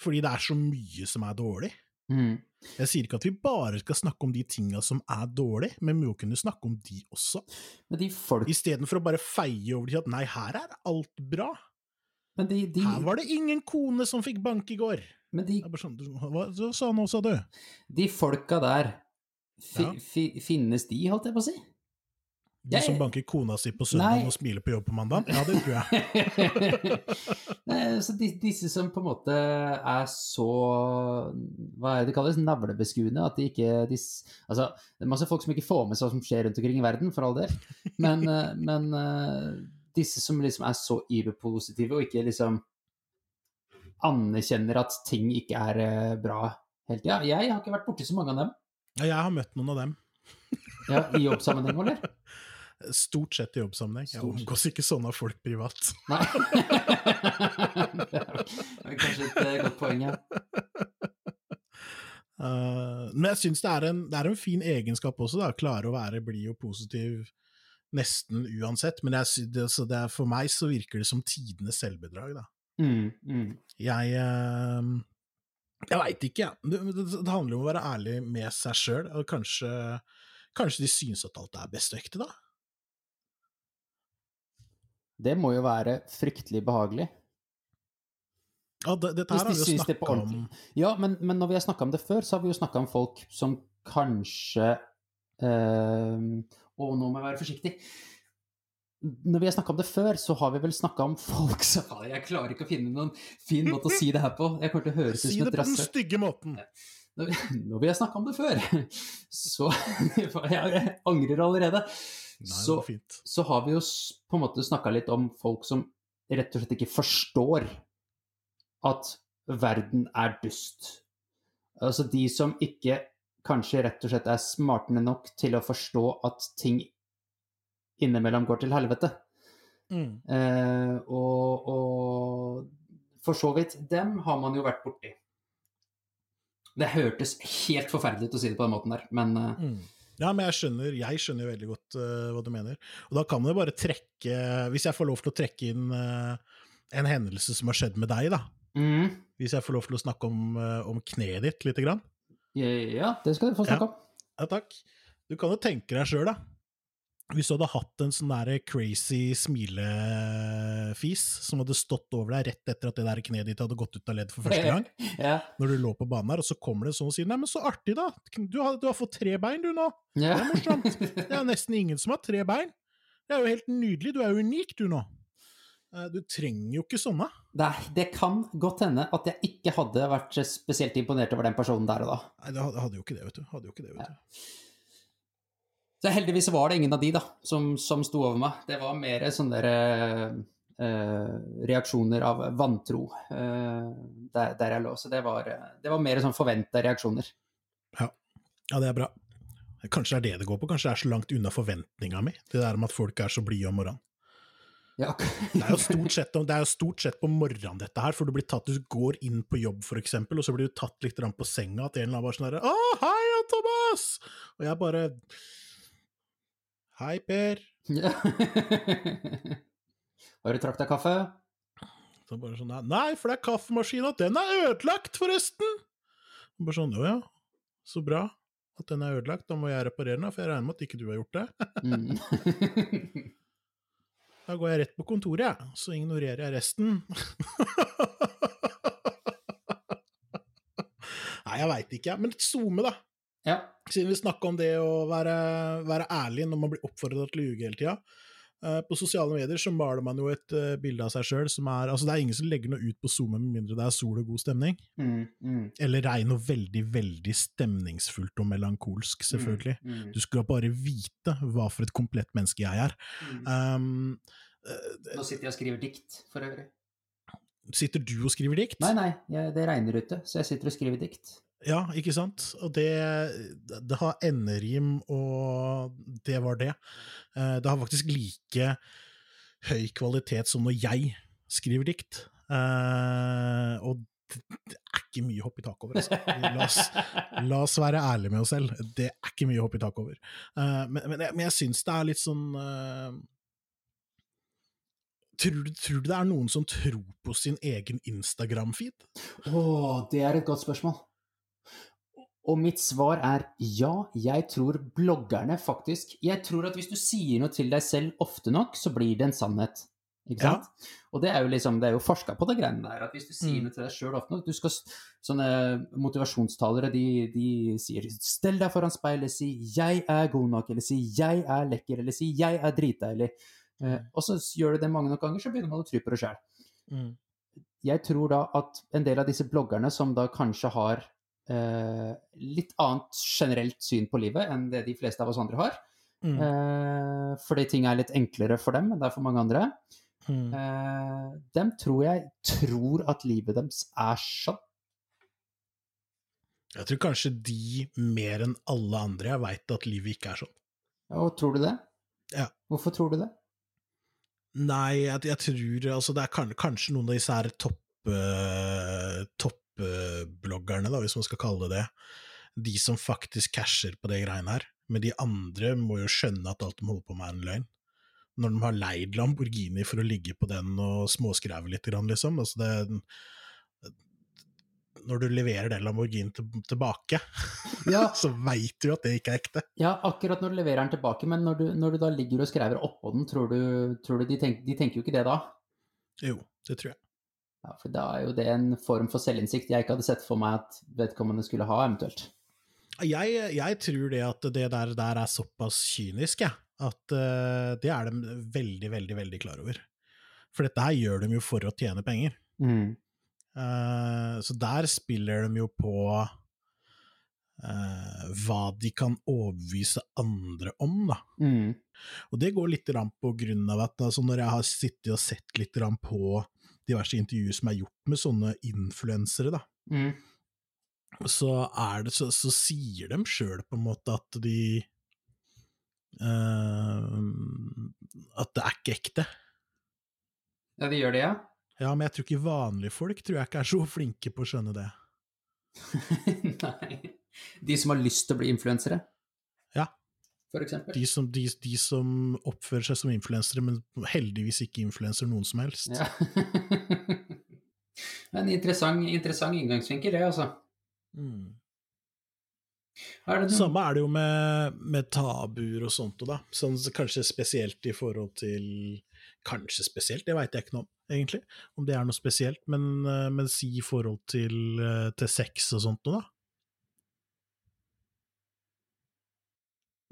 Fordi det er så mye som er dårlig. mm. Jeg sier ikke at vi bare skal snakke om de tinga som er dårlig, men vi må kunne snakke om de også. Men de folk Istedenfor å bare feie over til at nei, her er alt bra. Men de, de, Her var det ingen kone som fikk bank i går. men de, sånn, hva sa nå, sa du? de folka der fi, Ja. fi, Finnes de, holdt jeg på å si? De Jeg- som banker kona si på søndag Nei. og smiler på jobb på mandag? Ja, det tror jeg. Nei, så de, disse som på en måte er så Hva er det det kalles? Navlebeskuende? At de ikke de, Altså, det er masse folk som ikke får med seg hva som skjer rundt omkring i verden, for all del. Men, eh, men eh, disse som liksom er så iberpositive og ikke liksom anerkjenner at ting ikke er eh, bra hele tida. Jeg har ikke vært borti så mange av dem. Ja, jeg har møtt noen av dem. Ja, I jobbsammenheng, eller? Stort sett i jobbsammenheng. Jeg omgås ikke sånne folk privat. Nei. det er kanskje et eh, godt poeng, ja. Uh, men jeg syns det, en- det er en fin egenskap også, da. Klare å være blid og positiv nesten uansett. Men jeg, det, så det for meg så virker det som tidenes selvbedrag, da. Mm, mm. Jeg eh, Jeg veit ikke, jeg. Det, det, handler om å være ærlig med seg sjøl, kanskje, kanskje de synes at alt er best og ekte, da. Det må jo være fryktelig behagelig. Ja, det, dette her har vi jo snakka om. Ja, men, men når vi har snakka om det før, så har vi jo snakka om folk som kanskje eh, Å, nå må jeg være forsiktig. Når vi har snakka om det før, så har vi vel snakka om folk som Jeg klarer ikke å finne noen fin måte å si det her på. Jeg kommer til å høres ut Si det på den stygge måten. Når når vi har snakka om det før, så Jeg angrer allerede. Nei, Så, så har vi jo på en måte snakka litt om folk som rett og slett ikke forstår at verden er dust. Altså de som ikke kanskje rett og slett er smartende nok til å forstå at ting innimellom går til helvete. Mm. Eh, og, og for så vidt, dem har man jo vært borti. Det hørtes helt forferdelig ut å si det på den måten der, men eh, Mm. Ja, men jeg skjønner, jeg skjønner veldig godt uh, hva du mener. Og da kan du bare trekke Hvis jeg får lov til å trekke inn uh, en hendelse som har skjedd med deg, da. mm, Hvis jeg får lov til å snakke om, uh, om kneet ditt lite grann. Ja, det skal du få snakke om. Ja, takk. Du kan jo tenke deg sjøl, da. Hvis du hadde hatt en sånn der crazy smilefis som hadde stått over deg rett etter at det der kneet ditt hadde gått ut av ledd for første gang, Ja. når du lå på banen her, og så kommer det sånn og sier 'nei, men så artig, da, du har, du har fått tre bein, du nå'. Ja. Det er morsomt. Det er nesten ingen som har tre bein. Det er jo helt nydelig, du er jo unik, du nå. Eh, Du trenger jo ikke sånne. Nei, det kan godt hende at jeg ikke hadde vært spesielt imponert over den personen der og da. Nei, det hadde jo ikke det, vet du. Hadde jo ikke det, vet du. Så heldigvis var det ingen av de da, som, som sto over meg. Det var mer sånne der, eh, eh, reaksjoner av vantro eh, der, der jeg lå. Så det var, det var mer sånn forventa reaksjoner. Ja, det er bra. Kanskje det er det det går på, kanskje det er så langt unna forventninga mi, det der med at folk er så blide om morgenen. Ja. Det er sett, det er jo stort sett på morgenen dette her, for du blir tatt, du går inn på jobb for eksempel, og så blir du tatt litt på senga, at en eller annen bare sånn herre 'Å, hei, Thomas!' Og jeg bare 'Hei, Per'. Ja. Har du trakk deg kaffe? Så bare sånn, nei, for det er kaffemaskina, den er ødelagt, forresten! Og bare sånn, å ja, så bra at den er ødelagt, da må jeg reparere den, for jeg regner med at ikke du har gjort det. Mm. Da går jeg rett på kontoret, jeg, så ignorerer jeg resten. Nei, jeg veit ikke, men litt SoMe, da. ja. Siden vi snakka om det å være, være ærlig når man blir oppfordra til å ljuge hele tida. Eh, På sosiale medier så maler man jo et eh, bilde av seg sjøl som er Altså, det er ingen som legger noe ut på SoMe med mindre det er sol og god stemning. Mm, mm, Eller regn og veldig, veldig stemningsfullt og melankolsk, selvfølgelig. Mm, Du skal bare vite hva for et komplett menneske jeg er. mm. Um, Nå sitter jeg og skriver dikt, for øvrig. sitter du og skriver dikt? Nei, nei, jeg, det regner ute, så jeg sitter og skriver dikt. Ja, ikke sant? Og det, det har enderim, og det var det. Eh, Det har faktisk like høy kvalitet som når jeg skriver dikt. Eh, Og det er ikke mye hopp i taket over, altså. La oss, la oss være ærlige med oss selv. Det er ikke mye hopp i taket over. Eh, Men, men, jeg, men jeg syns det er litt sånn tror, du- tror du det er noen som tror på sin egen Instagram-feed? Å, det er et godt spørsmål. Og mitt svar er ja, jeg tror bloggerne faktisk Jeg tror at hvis du sier noe til deg selv ofte nok, så blir det en sannhet. Ikke Ja. sant? Og det er jo liksom, det er jo forska på det greiene der, at hvis du sier Mm. noe til deg sjøl ofte nok du skal, Sånne motivasjonstalere, de, de sier 'stell deg foran speilet', si 'jeg er god nok', eller si 'jeg er lekker', eller si 'jeg er dritdeilig'. Uh, og så gjør du det mange nok ganger, så begynner man å tro på det sjøl Mm. jeg tror da at en del av disse bloggerne som da kanskje har eh, litt annet generelt syn på livet enn det de fleste av oss andre har, Mm. eh, fordi ting er litt enklere for dem enn det er for mange andre, Mm. eh, dem tror jeg tror at livet deres er sånn. Jeg tror kanskje de, mer enn alle andre, jeg veit at livet ikke er sånn. Og tror du det? Ja. Hvorfor tror du det? Nei, jeg, jeg tror altså det er kanskje noen av disse her topp toppbloggerne, da, hvis man skal kalle det det. De som faktisk casher på det greiene her. Men de andre må jo skjønne at alt de holder på med, er en løgn. Når de har leid Lamborghini for å ligge på den og småskreve litt, liksom. Altså det, når du leverer den Lamborghinien tilbake, Ja, så veit du at det ikke er ekte. ja, akkurat når du leverer den tilbake, men når du, når du da ligger og skrever oppå den, tror du, tror du de, tenk, de tenker jo ikke det da? Jo, det tror jeg. Ja, for da er jo det en form for selvinnsikt jeg ikke hadde sett for meg at vedkommende skulle ha, eventuelt. Jeg, jeg tror det at det der, der er såpass kynisk, jeg. At uh, det er de veldig, veldig, veldig klar over. For dette her gjør de jo for å tjene penger. Mm. Uh, så der spiller de jo på uh, hva de kan overbevise andre om, da. Mm. Og det går litt på grunn av at altså, når jeg har sittet og sett litt på diverse intervjuer som er gjort med sånne influensere, da, Mm. så, er det, så, så sier de sjøl på en måte at de uh, At det er ikke ekte. Ja, de gjør det, ja? Ja, men jeg tror ikke vanlige folk tror jeg ikke er så flinke på å skjønne det. Nei. De som har lyst til å bli influensere? Ja. De som, de, de som oppfører seg som influensere, men heldigvis ikke influenser noen som helst. Ja. en interessant, interessant inngangsvinkel, det, altså. Mm. Er det. Samme er det jo med, med tabuer og sånt, da. Sånn, kanskje spesielt i forhold til Kanskje spesielt, det veit jeg ikke noe om, egentlig. Om det er noe spesielt, men, eh, men si i forhold til, eh, til sex og sånt noe, da.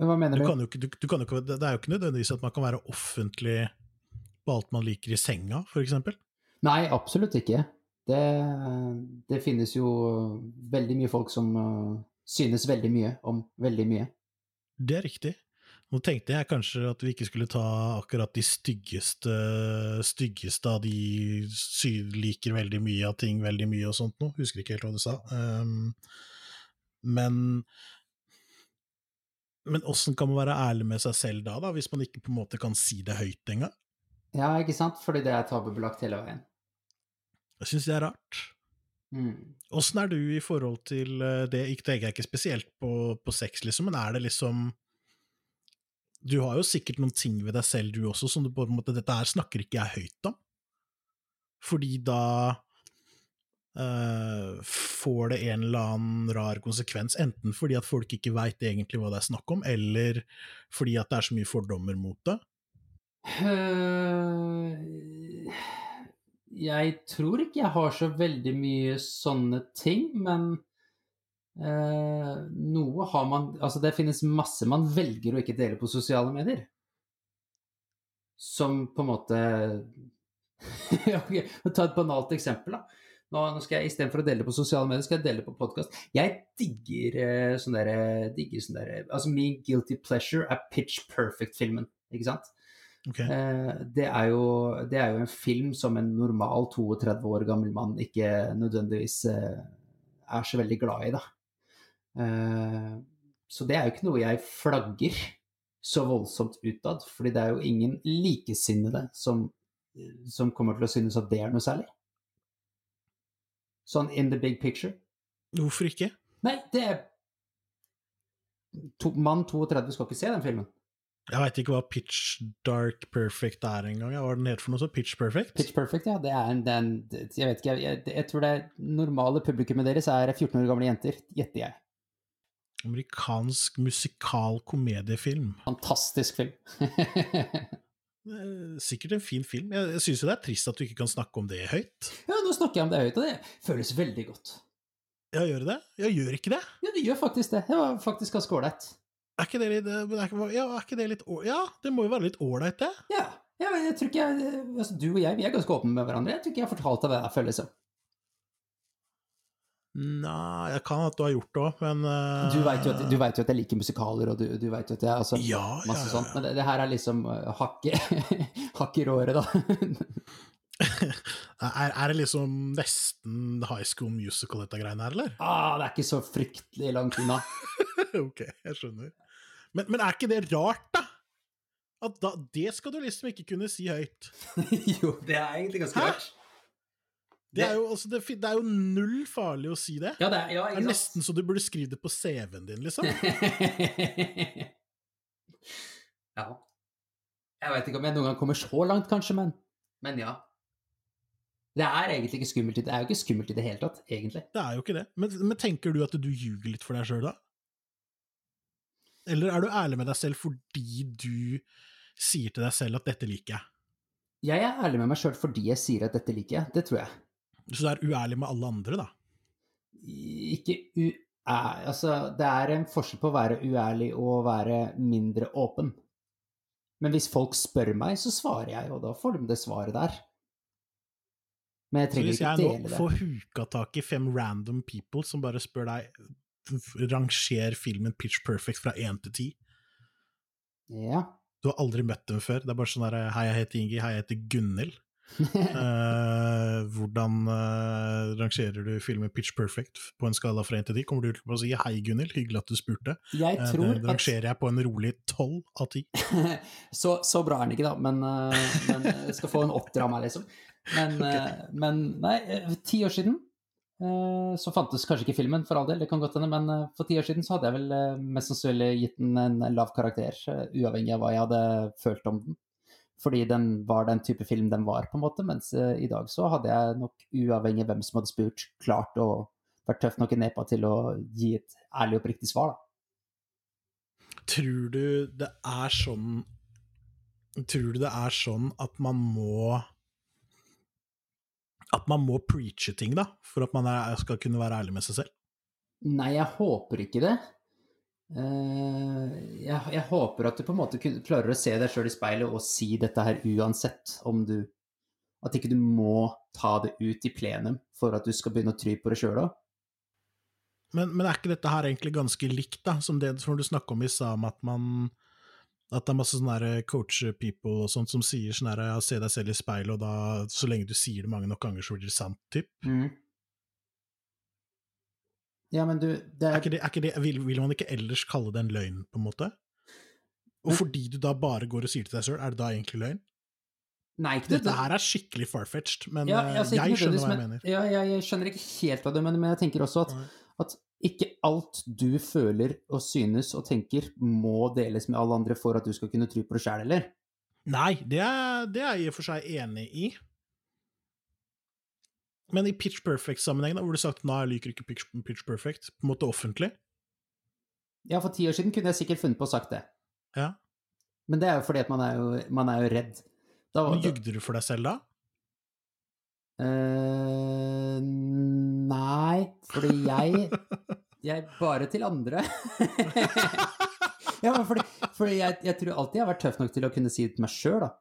Men hva mener Du du? ikke, du, du ikke, det er jo ikke nødvendigvis at man kan være offentlig på alt man liker i senga, eksempel. Nei, absolutt ikke. Det, det finnes jo veldig mye folk som uh, synes veldig mye om veldig mye. Det er riktig. Nå tenkte jeg kanskje at vi ikke skulle ta akkurat de styggeste, styggeste av de som liker veldig mye av ting veldig mye og sånt noe. Husker ikke helt hva du sa. Um, men men åssen kan man være ærlig med seg selv da, da, hvis man ikke på en måte kan si det høyt engang? Ja, ikke sant? Fordi det er tabubelagt hele veien. Jeg syns det er rart. Mm. Er du i forhold til eh, det? Ikke tenker jeg ikke spesielt på, på sex, liksom, men er det liksom Du har jo sikkert noen ting ved deg selv, du også, som du på en måte Dette her snakker ikke jeg høyt om. Fordi da får det en eller annen rar konsekvens, enten fordi at folk ikke veit egentlig hva det er snakk om, eller fordi at det er så mye fordommer mot det. Eh, Jeg tror ikke jeg har så veldig mye sånne ting, men eh, noe har man Altså, det finnes masse man velger å ikke dele på sosiale medier. Som på en måte Ta et banalt eksempel, da. Nå, nå skal jeg Istedenfor å dele på sosiale medier, skal jeg dele på podkast. Jeg digger eh, sånn derre digger sånn derre Altså, min guilty pleasure er Pitch Perfect-filmen, ikke sant? Okay. Eh, det, er jo, det er jo en film som en normal 32 år gammel mann ikke nødvendigvis eh, er så veldig glad i, da. Så det er jo ikke noe jeg flagger så voldsomt utad, fordi det er jo ingen likesinnede som, som kommer til å synes at det er noe særlig. Sånn in the big picture. Hvorfor ikke? Nei, det er to, Mann 32 skal ikke se den filmen. Jeg veit ikke hva pitch dark perfect er engang. Hva er den het for noe så? Pitch perfect? Pitch Perfect, ja. Det er en, det er en Jeg vet ikke, jeg, jeg, jeg tror det normale publikummet deres er 14 år gamle jenter, gjetter jeg. Amerikansk musikal komediefilm. Fantastisk film. Eh, Sikkert en fin film. Jeg, jeg syns jo det er trist at du ikke kan snakke om det høyt. ja, nå snakker jeg om det høyt, og det føles veldig godt. Ja, gjør det Ja, Jeg gjør ikke det. Ja, det gjør faktisk det. Det var faktisk ganske ålreit. Er ikke det litt eh, er Ja, er ikke det litt Ja, det må jo være litt ålreit, det. Ja. ja, jeg tror ikke jeg, altså, Du og jeg vi er ganske åpne med hverandre. Jeg tror ikke jeg har fortalt deg hva det føles som. Nei, jeg kan at du har gjort det òg, men uh, Du veit jo, jo at jeg liker musikaler, og du, du veit jo at jeg altså, Ja, ja, Masse ja, sånt. Men det, det her er liksom uh, hakk i råret, da. er, er det liksom nesten High School Musical, dette greiene her, eller? Ah, det er ikke så fryktelig langt unna. ok, jeg skjønner. Men, men er ikke det rart, da? At da, det skal du liksom ikke kunne si høyt. jo, det er egentlig ganske Hæ? rart. Det er, jo, altså, det, det er jo null farlig å si det. Ja, det er, ja, Det er nesten så du burde skrive det på CV-en din, liksom. ja. Jeg veit ikke om jeg noen gang kommer så langt, kanskje, men, men ja. Det er egentlig ikke skummelt. Det er jo ikke skummelt i det hele tatt, egentlig. Det er jo ikke det. Men, men tenker du at du ljuger litt for deg sjøl, da? Eller er du ærlig med deg selv fordi du sier til deg selv at 'dette liker jeg'? Jeg er ærlig med meg sjøl fordi jeg sier at dette liker jeg. Det tror jeg. Så du er uærlig med alle andre, da? Ikke u... Altså, det er en forskjell på å være uærlig og å være mindre åpen. Men hvis folk spør meg, så svarer jeg, og da får de det svaret der. Men jeg trenger ikke Så trenger hvis jeg nå får huka tak i fem random people som bare spør deg ranger filmen Pitch Perfect fra én til ti Ja. Du har aldri møtt dem før. Det er bare sånn der Hei, jeg heter Ingi. Hei, jeg heter Gunhild. Eh, hvordan uh, rangerer du filmen Pitch Perfect på en skala fra 1 til 10? Kommer du til å si hei, Gunhild, hyggelig at du spurte? Jeg Eh, tror uh, det rangerer jeg på en rolig 12 av 10. så, så bra er den ikke, da, men, men jeg skal få en åtter av meg, liksom. Men, eh, men nei, ti år siden så fantes kanskje ikke filmen, for all del, det kan godt hende, men for ti år siden så hadde jeg vel mest sannsynlig gitt den en lav karakter, uavhengig av hva jeg hadde følt om den. Fordi den var den type film den var, på en måte, mens uh, i dag så hadde jeg nok, uavhengig av hvem som hadde spurt, klart å vært tøff nok i nepa til å gi et ærlig og oppriktig svar, da. Tror du det er sånn Tror du det er sånn at man må At man må preache ting, da, for at man er, skal kunne være ærlig med seg selv? Nei, jeg håper ikke det. Eh, jeg, jeg håper at du på en måte klarer å se deg sjøl i speilet og si dette her uansett om du At ikke du må ta det ut i plenum for at du skal begynne å try på det sjøl òg. Men, men er ikke dette her egentlig ganske likt, da, som det som du snakka om i stad, om at man at det er masse sånne coach-people og sånt som sier sånn her, se deg selv i speilet, og da, så lenge du sier det mange nok ganger, så blir det sant, typ. Ja, men du det Er er, ikke det, er ikke det, vil, vil man ikke ellers kalle det en løgn, på en måte? Og Men- fordi du da bare går og sier til deg sjøl, er det da egentlig løgn? Nei, ikke Dette her er skikkelig farfetched, men ja, eh, altså, jeg skjønner hva jeg mener. Ja, jeg, jeg skjønner ikke helt hva du mener, men jeg tenker også at, at ikke alt du føler og synes og tenker, må deles med alle andre for at du skal kunne tro på det sjæl, eller? Nei, det er, det er jeg i og for seg enig i. Men i Pitch Perfect-sammenheng, hvor du sagt at nei, jeg liker ikke Pitch, pitch Perfect, på en måte offentlig Ja, for ti år siden kunne jeg sikkert funnet på å sagt det. Ja. Men det er jo fordi at man er jo, man er jo redd. Da, Men jugde du for deg selv da? Uh, nei, fordi jeg Jeg bare til andre. ja, men fordi, fordi jeg, jeg tror alltid jeg har vært tøff nok til å kunne si det til meg sjøl, da.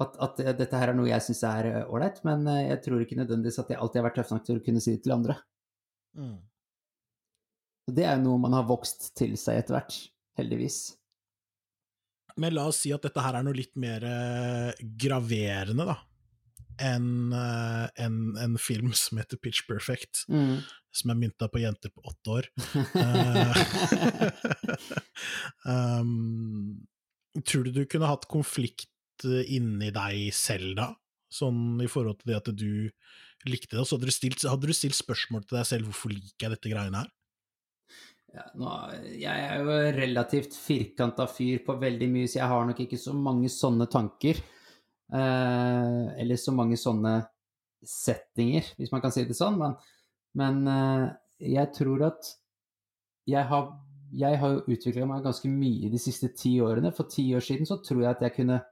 At, at dette her er noe jeg syns er eh, ålreit, men eh, jeg tror ikke nødvendigvis at jeg alltid har vært tøff nok til å kunne si det til andre. Mm. Og det er jo noe man har vokst til seg etter hvert, heldigvis. Men la oss si at dette her er noe litt mer eh, graverende, da, enn en, en film som heter Pitch Perfect, Mm. som er mynta på jenter på åtte år. Um, tror du du kunne hatt konflikt eh, inni deg selv da? Sånn i forhold til det at du likte det, så hadde du stilt, hadde du stilt spørsmål til deg selv hvorfor liker jeg dette greiene her? Ja, nå, jeg er jo relativt firkanta fyr på veldig mye, så jeg har nok ikke så mange sånne tanker. Eh, eller så mange sånne settinger, hvis man kan si det sånn. Men, men eh, jeg tror at jeg har, jeg har utvikla meg ganske mye de siste ti årene. For ti år siden så tror jeg at jeg kunne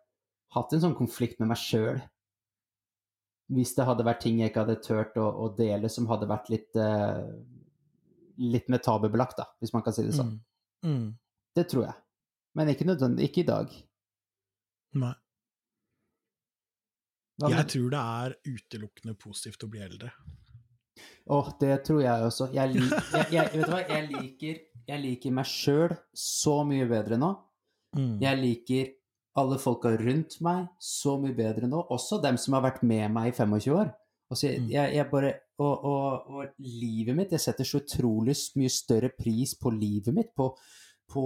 hatt en sånn konflikt med meg sjøl. Hvis det hadde vært ting jeg ikke hadde turt å, å dele som hadde vært litt uh, litt mer tabubelagt, da, hvis man kan si det sånn. Mm. Mm. Det tror jeg. Men ikke nødvendig, ikke i dag. Nei. Jeg tror det er utelukkende positivt å bli eldre. Åh, det tror jeg også. Jeg, lik, jeg, jeg, vet du hva? jeg liker, jeg liker meg sjøl så mye bedre nå. Mm. Jeg liker alle folka rundt meg så mye bedre nå, også dem som har vært med meg i 25 år. Altså, jeg, jeg, bare, og, og, og livet mitt Jeg setter så utrolig mye større pris på livet mitt, på, på,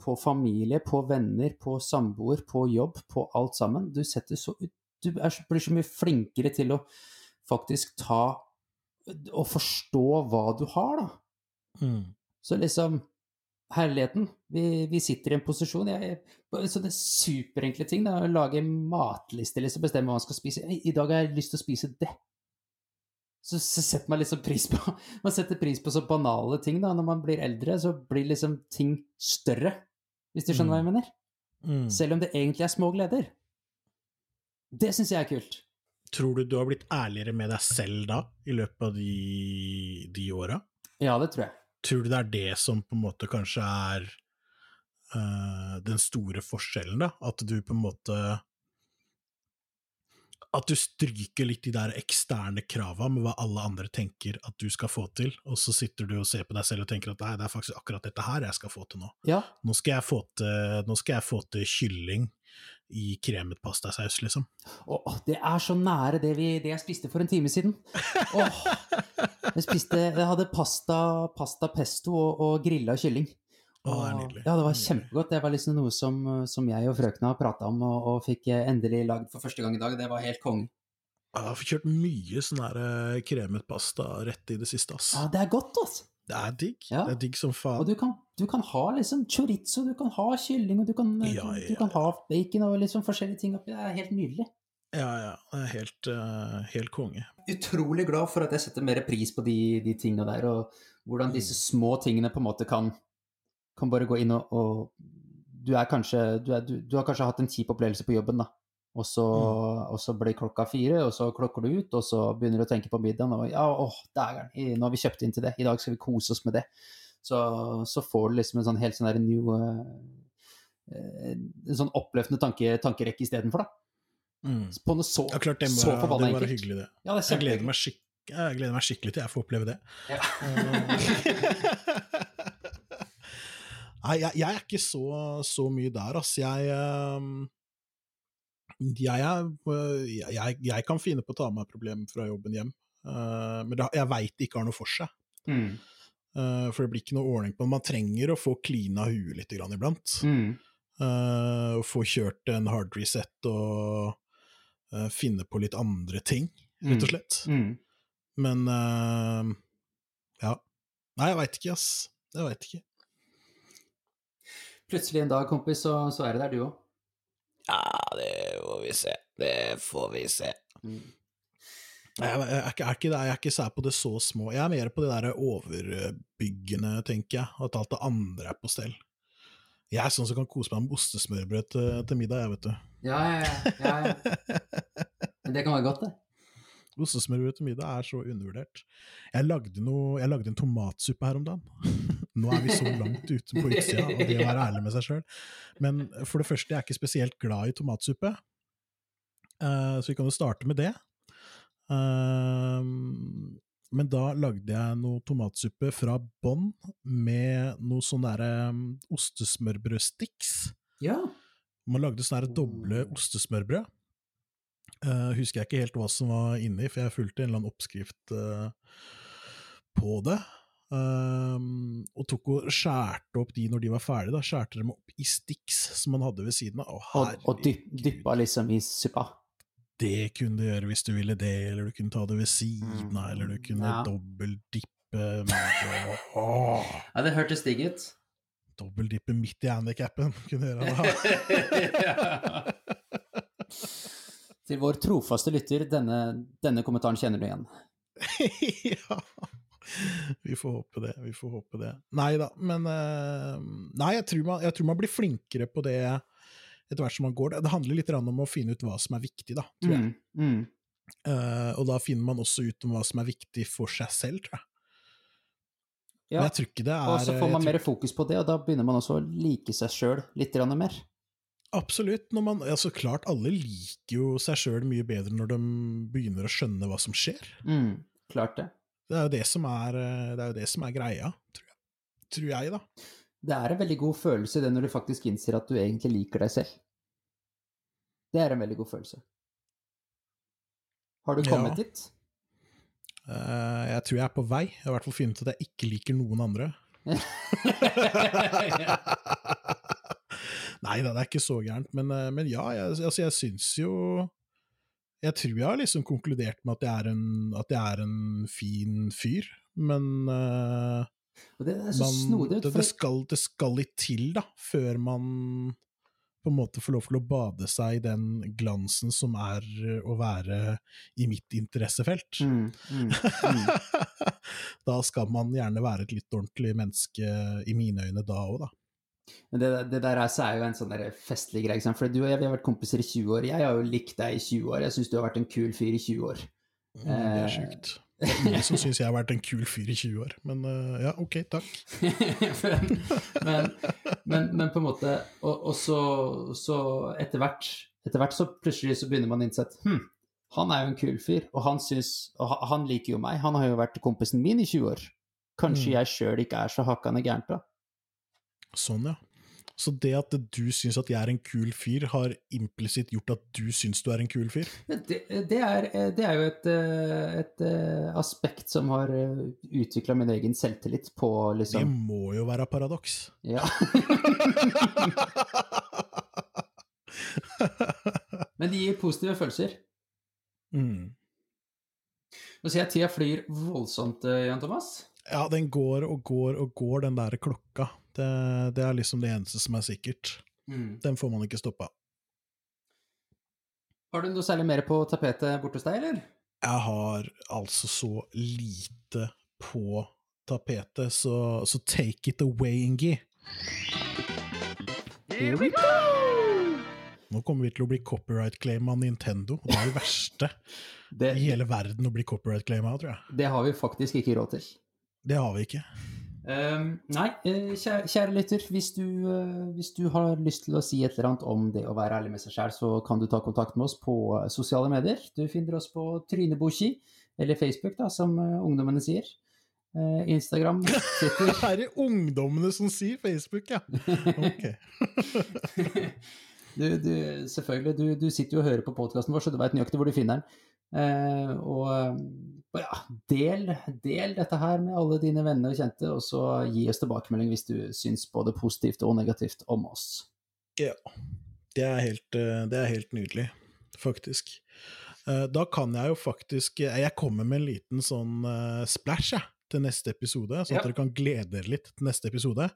på familie, på venner, på samboer, på jobb, på alt sammen. Du, så, du er, blir så mye flinkere til å faktisk ta og forstå hva du har, da. Mm. Så liksom Herligheten. Vi, vi sitter i en posisjon jeg, Sånne superenkle ting. da, å Lage matliste, liksom, bestemme hva man skal spise. I, dag har jeg lyst til å spise det. Så, så setter man liksom pris på Man setter pris på så banale ting, da. Når man blir eldre, så blir liksom ting større. Hvis du skjønner hva jeg mener? Mm. Selv om det egentlig er små gleder. Det syns jeg er kult. Tror du du har blitt ærligere med deg selv da, i løpet av de, de åra? Ja, det tror jeg. Tror du det er det som på en måte kanskje er uh, den store forskjellen, da? At du på en måte At du stryker litt de der eksterne krava med hva alle andre tenker at du skal få til, og så sitter du og ser på deg selv og tenker at nei, det er faktisk akkurat dette her jeg skal få til nå. Ja, Nå skal jeg få til, nå skal jeg få til kylling i kremet pastasaus, liksom. Åh, det er så nære det, vi, det jeg spiste for en time siden. Åh, jeg, spiste, jeg hadde pasta, pasta pesto og, og grilla kylling. Åh, det er nydelig. Ja, det var kjempegodt. Det var liksom noe som, som jeg og frøkna har prata om, og, og fikk eh, endelig lagd for første gang i dag. Det var helt konge. Jeg har kjørt mye sånn her eh, kremet pasta rett i det siste, ass. Ja, det er godt, ass! Det er digg. Ja. Det er digg som faen. Og du kan, du kan ha liksom chorizo, du kan ha kylling, og du kan, Ja, du, ja, du kan ha bacon og liksom forskjellige ting oppi. Det er helt nydelig. Ja, ja. Det er helt, uh, helt konge. utrolig glad for at jeg setter mer pris på de, de tingene der, og hvordan disse små tingene på en måte kan, kan bare gå inn og, og du, er kanskje, du, er, du, du har kanskje hatt en kjip opplevelse på jobben, da. Og så, og så blir klokka fire, og så klokker du ut, og så begynner du å tenke på middagen. Og ja, åh, dægeren, nå har vi kjøpt inn til det, i dag skal vi kose oss med det. Så, så får du liksom en sånn helt sånn der new eh, eh, En sånn oppløftende tanke, tankerekke istedenfor, da. Mm. På noe så, Ja, klart, det må, så forbanna enkelt. hyggelig, det. Ja, det Jeg gleder, meg skikk jeg gleder meg skikkelig til jeg får oppleve det. Nei, jeg, jeg er ikke så, så mye der, ass. Jeg, jeg, jeg, kan finne på å ta med meg problemer fra jobben hjem, eh, men det, jeg veit det ikke har noe for seg. Mm. Eh, for det blir ikke noe ordning på det. Man trenger å få klina huet litt grann iblant. Mm. Uh, og få kjørt en hard reset og uh, finne på litt andre ting, rett og slett. Mm. Men eh, ja. Nei, jeg veit ikke, ass. Jeg veit ikke. Plutselig en dag, kompis, så, så er det der, du òg. Ja, det får vi se. Det får vi se. Nei, Jeg, jeg, er ikke, er ikke, jeg er ikke sær på det så små. Jeg er mer på det der overbyggende, tenker jeg. At alt det andre er på stell. Jeg er sånn som kan kose meg med ostesmørbrød til, til middag, jeg, vet du. Ja, ja, ja. ja, ja. Men det kan være godt, det. Ostesmørbrød til middag er så undervurdert. Jeg lagde, noe, jeg lagde en tomatsuppe her om dagen. Nå er vi så langt ute på utsida og det å være ærlig med seg sjøl. Men for det første, jeg er ikke spesielt glad i tomatsuppe, Eh, så vi kan jo starte med det. Eh, men da lagde jeg noe tomatsuppe fra bånn med noe sånn derre um, ostesmørbrødsticks. Ja. Man lagde sånne der doble ostesmørbrød. Uh, husker jeg ikke helt hva som var inni, for jeg fulgte en eller annen oppskrift uh, på det. Um, og tok og skjærte opp de når de var ferdige. da, Skjærte dem opp i sticks som man hadde ved siden av. Å, Og, og dyppa liksom i suppa. Det kunne du gjøre hvis du ville det, eller du kunne ta det ved siden av, eller du kunne Ja. dobbeltdippe Ja, det hørtes digg ut. Dobbeltdippe midt i handikappen, kunne gjøre det. Til vår trofaste lytter, denne, denne kommentaren kjenner du igjen. ja. Vi får håpe det, vi får håpe det. Nei da, men eh, Nei, jeg tror, man, jeg tror man blir flinkere på det etter hvert som man går. Det handler litt om å finne ut hva som er viktig, da, tror jeg. Mm, mm. Uh, og da finner man også ut om hva som er viktig for seg selv, tror jeg. Ja. Men jeg tror ikke det er Og så får man mer fokus på det, og da begynner man også å like seg sjøl litt mer. Absolutt. Når man, altså klart, alle liker jo seg sjøl mye bedre når de begynner å skjønne hva som skjer. Mm, klart det. Det er jo det som er, eh, det er, det som er greia, tror jeg. Tror jeg, da. Det er en veldig god følelse det når du faktisk innser at du egentlig liker deg selv. Det er en veldig god følelse. Har du Ja. kommet dit? Uh, jeg tror jeg er på vei. Jeg har i hvert fall funnet at jeg ikke liker noen andre. Nei da, det er ikke så gærent, men, eh, men ja, jeg, altså, jeg syns jo Jeg tror jeg har liksom konkludert med at jeg er en, at jeg er en fin fyr, men eh, Og det er så man, snodig. det, det, skal, det skal litt til, da, før man på en måte får lov til å bade seg i den glansen som er eh, å være i mitt interessefelt. Mm, mm, mm. da skal man gjerne være et litt ordentlig menneske i mine øyne da òg, da. Men det, det der er, er jo en sånn festlig greie. For du og jeg vi har vært kompiser i 20 år. Jeg har jo likt deg i 20 år. Jeg syns du har vært en kul fyr i 20 år. Mm, Det er Eh. sjukt. Er ingen som syns jeg har vært en kul fyr i 20 år, men eh, ja, ok, takk. men, men, men, men på en måte Og, og så, så etter hvert etter hvert så plutselig så begynner man å innse at hm, han er jo en kul fyr, og han, syns, og han liker jo meg. Han har jo vært kompisen min i 20 år. Kanskje Mm. jeg sjøl ikke er så hakkande gærent, da. Sånn, ja. Så det at du syns at jeg er en kul fyr, har implisitt gjort at du syns du er en kul fyr? Det, det, er, det er jo et, eh, et eh, aspekt som har utvikla min egen selvtillit på liksom Det må jo være paradoks. Ja. Men det gir positive følelser. mm. Nå ser jeg tida flyr voldsomt, eh, Jan Thomas. Ja, den går og går og går, den der klokka. Det, det er liksom det eneste som er sikkert. Den får man ikke stoppa. Har du noe særlig mer på tapetet borte hos deg, eller? Jeg har altså så lite på tapetet, så, så take it away, Ingi. Here we go! Nå kommer vi til å bli copyright-claima av Nintendo. Det er det verste Det, i hele verden å bli copyright-claima, tror jeg. det har vi faktisk ikke råd til. Det har vi ikke. Ehm, nei, eh, kjære, kjære lytter, hvis du, eh, hvis du har lyst til å si et eller annet om det å være ærlig med seg sjæl, så kan du ta kontakt med oss på eh, sosiale medier. Du finner oss på Tryneboki, eller Facebook, da, som ungdommene sier. Instagram, Twitter Er det ungdommene som sier Facebook, ja? Ok. du, du, selvfølgelig, du, du sitter jo og hører på podkasten vår, så du veit nøyaktig hvor du finner den. Eh, og ja, del, del dette her med alle dine venner og kjente, og så gi oss tilbakemelding hvis du syns både positivt og negativt om oss. Ja. Det er helt, eh, det er helt nydelig, faktisk. Eh, Da kan jeg jo faktisk eh, Jeg kommer med en liten sånn splash, jeg. Til neste episode, så Ja. dere kan glede dere litt til neste episode.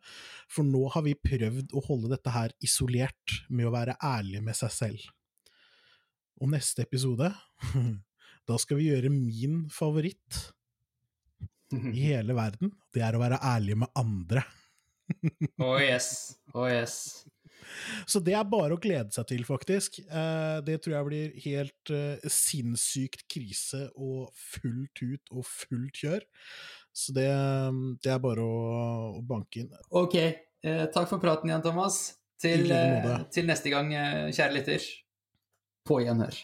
For nå har vi prøvd å holde dette her isolert med å være ærlig med seg selv. Og neste episode, da skal vi gjøre min favoritt i hele verden. Det er å være ærlig med andre. Oh yes. Oh yes. Så det er bare å glede seg til, faktisk. Eh, det tror jeg blir helt eh, sinnssykt krise og fullt ut og fullt kjør. Så det, det er bare å, å banke inn. Ok, eh, takk for praten, Jan Thomas. Til, til neste gang, kjære lytter. På gjenhør.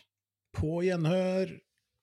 På gjenhør!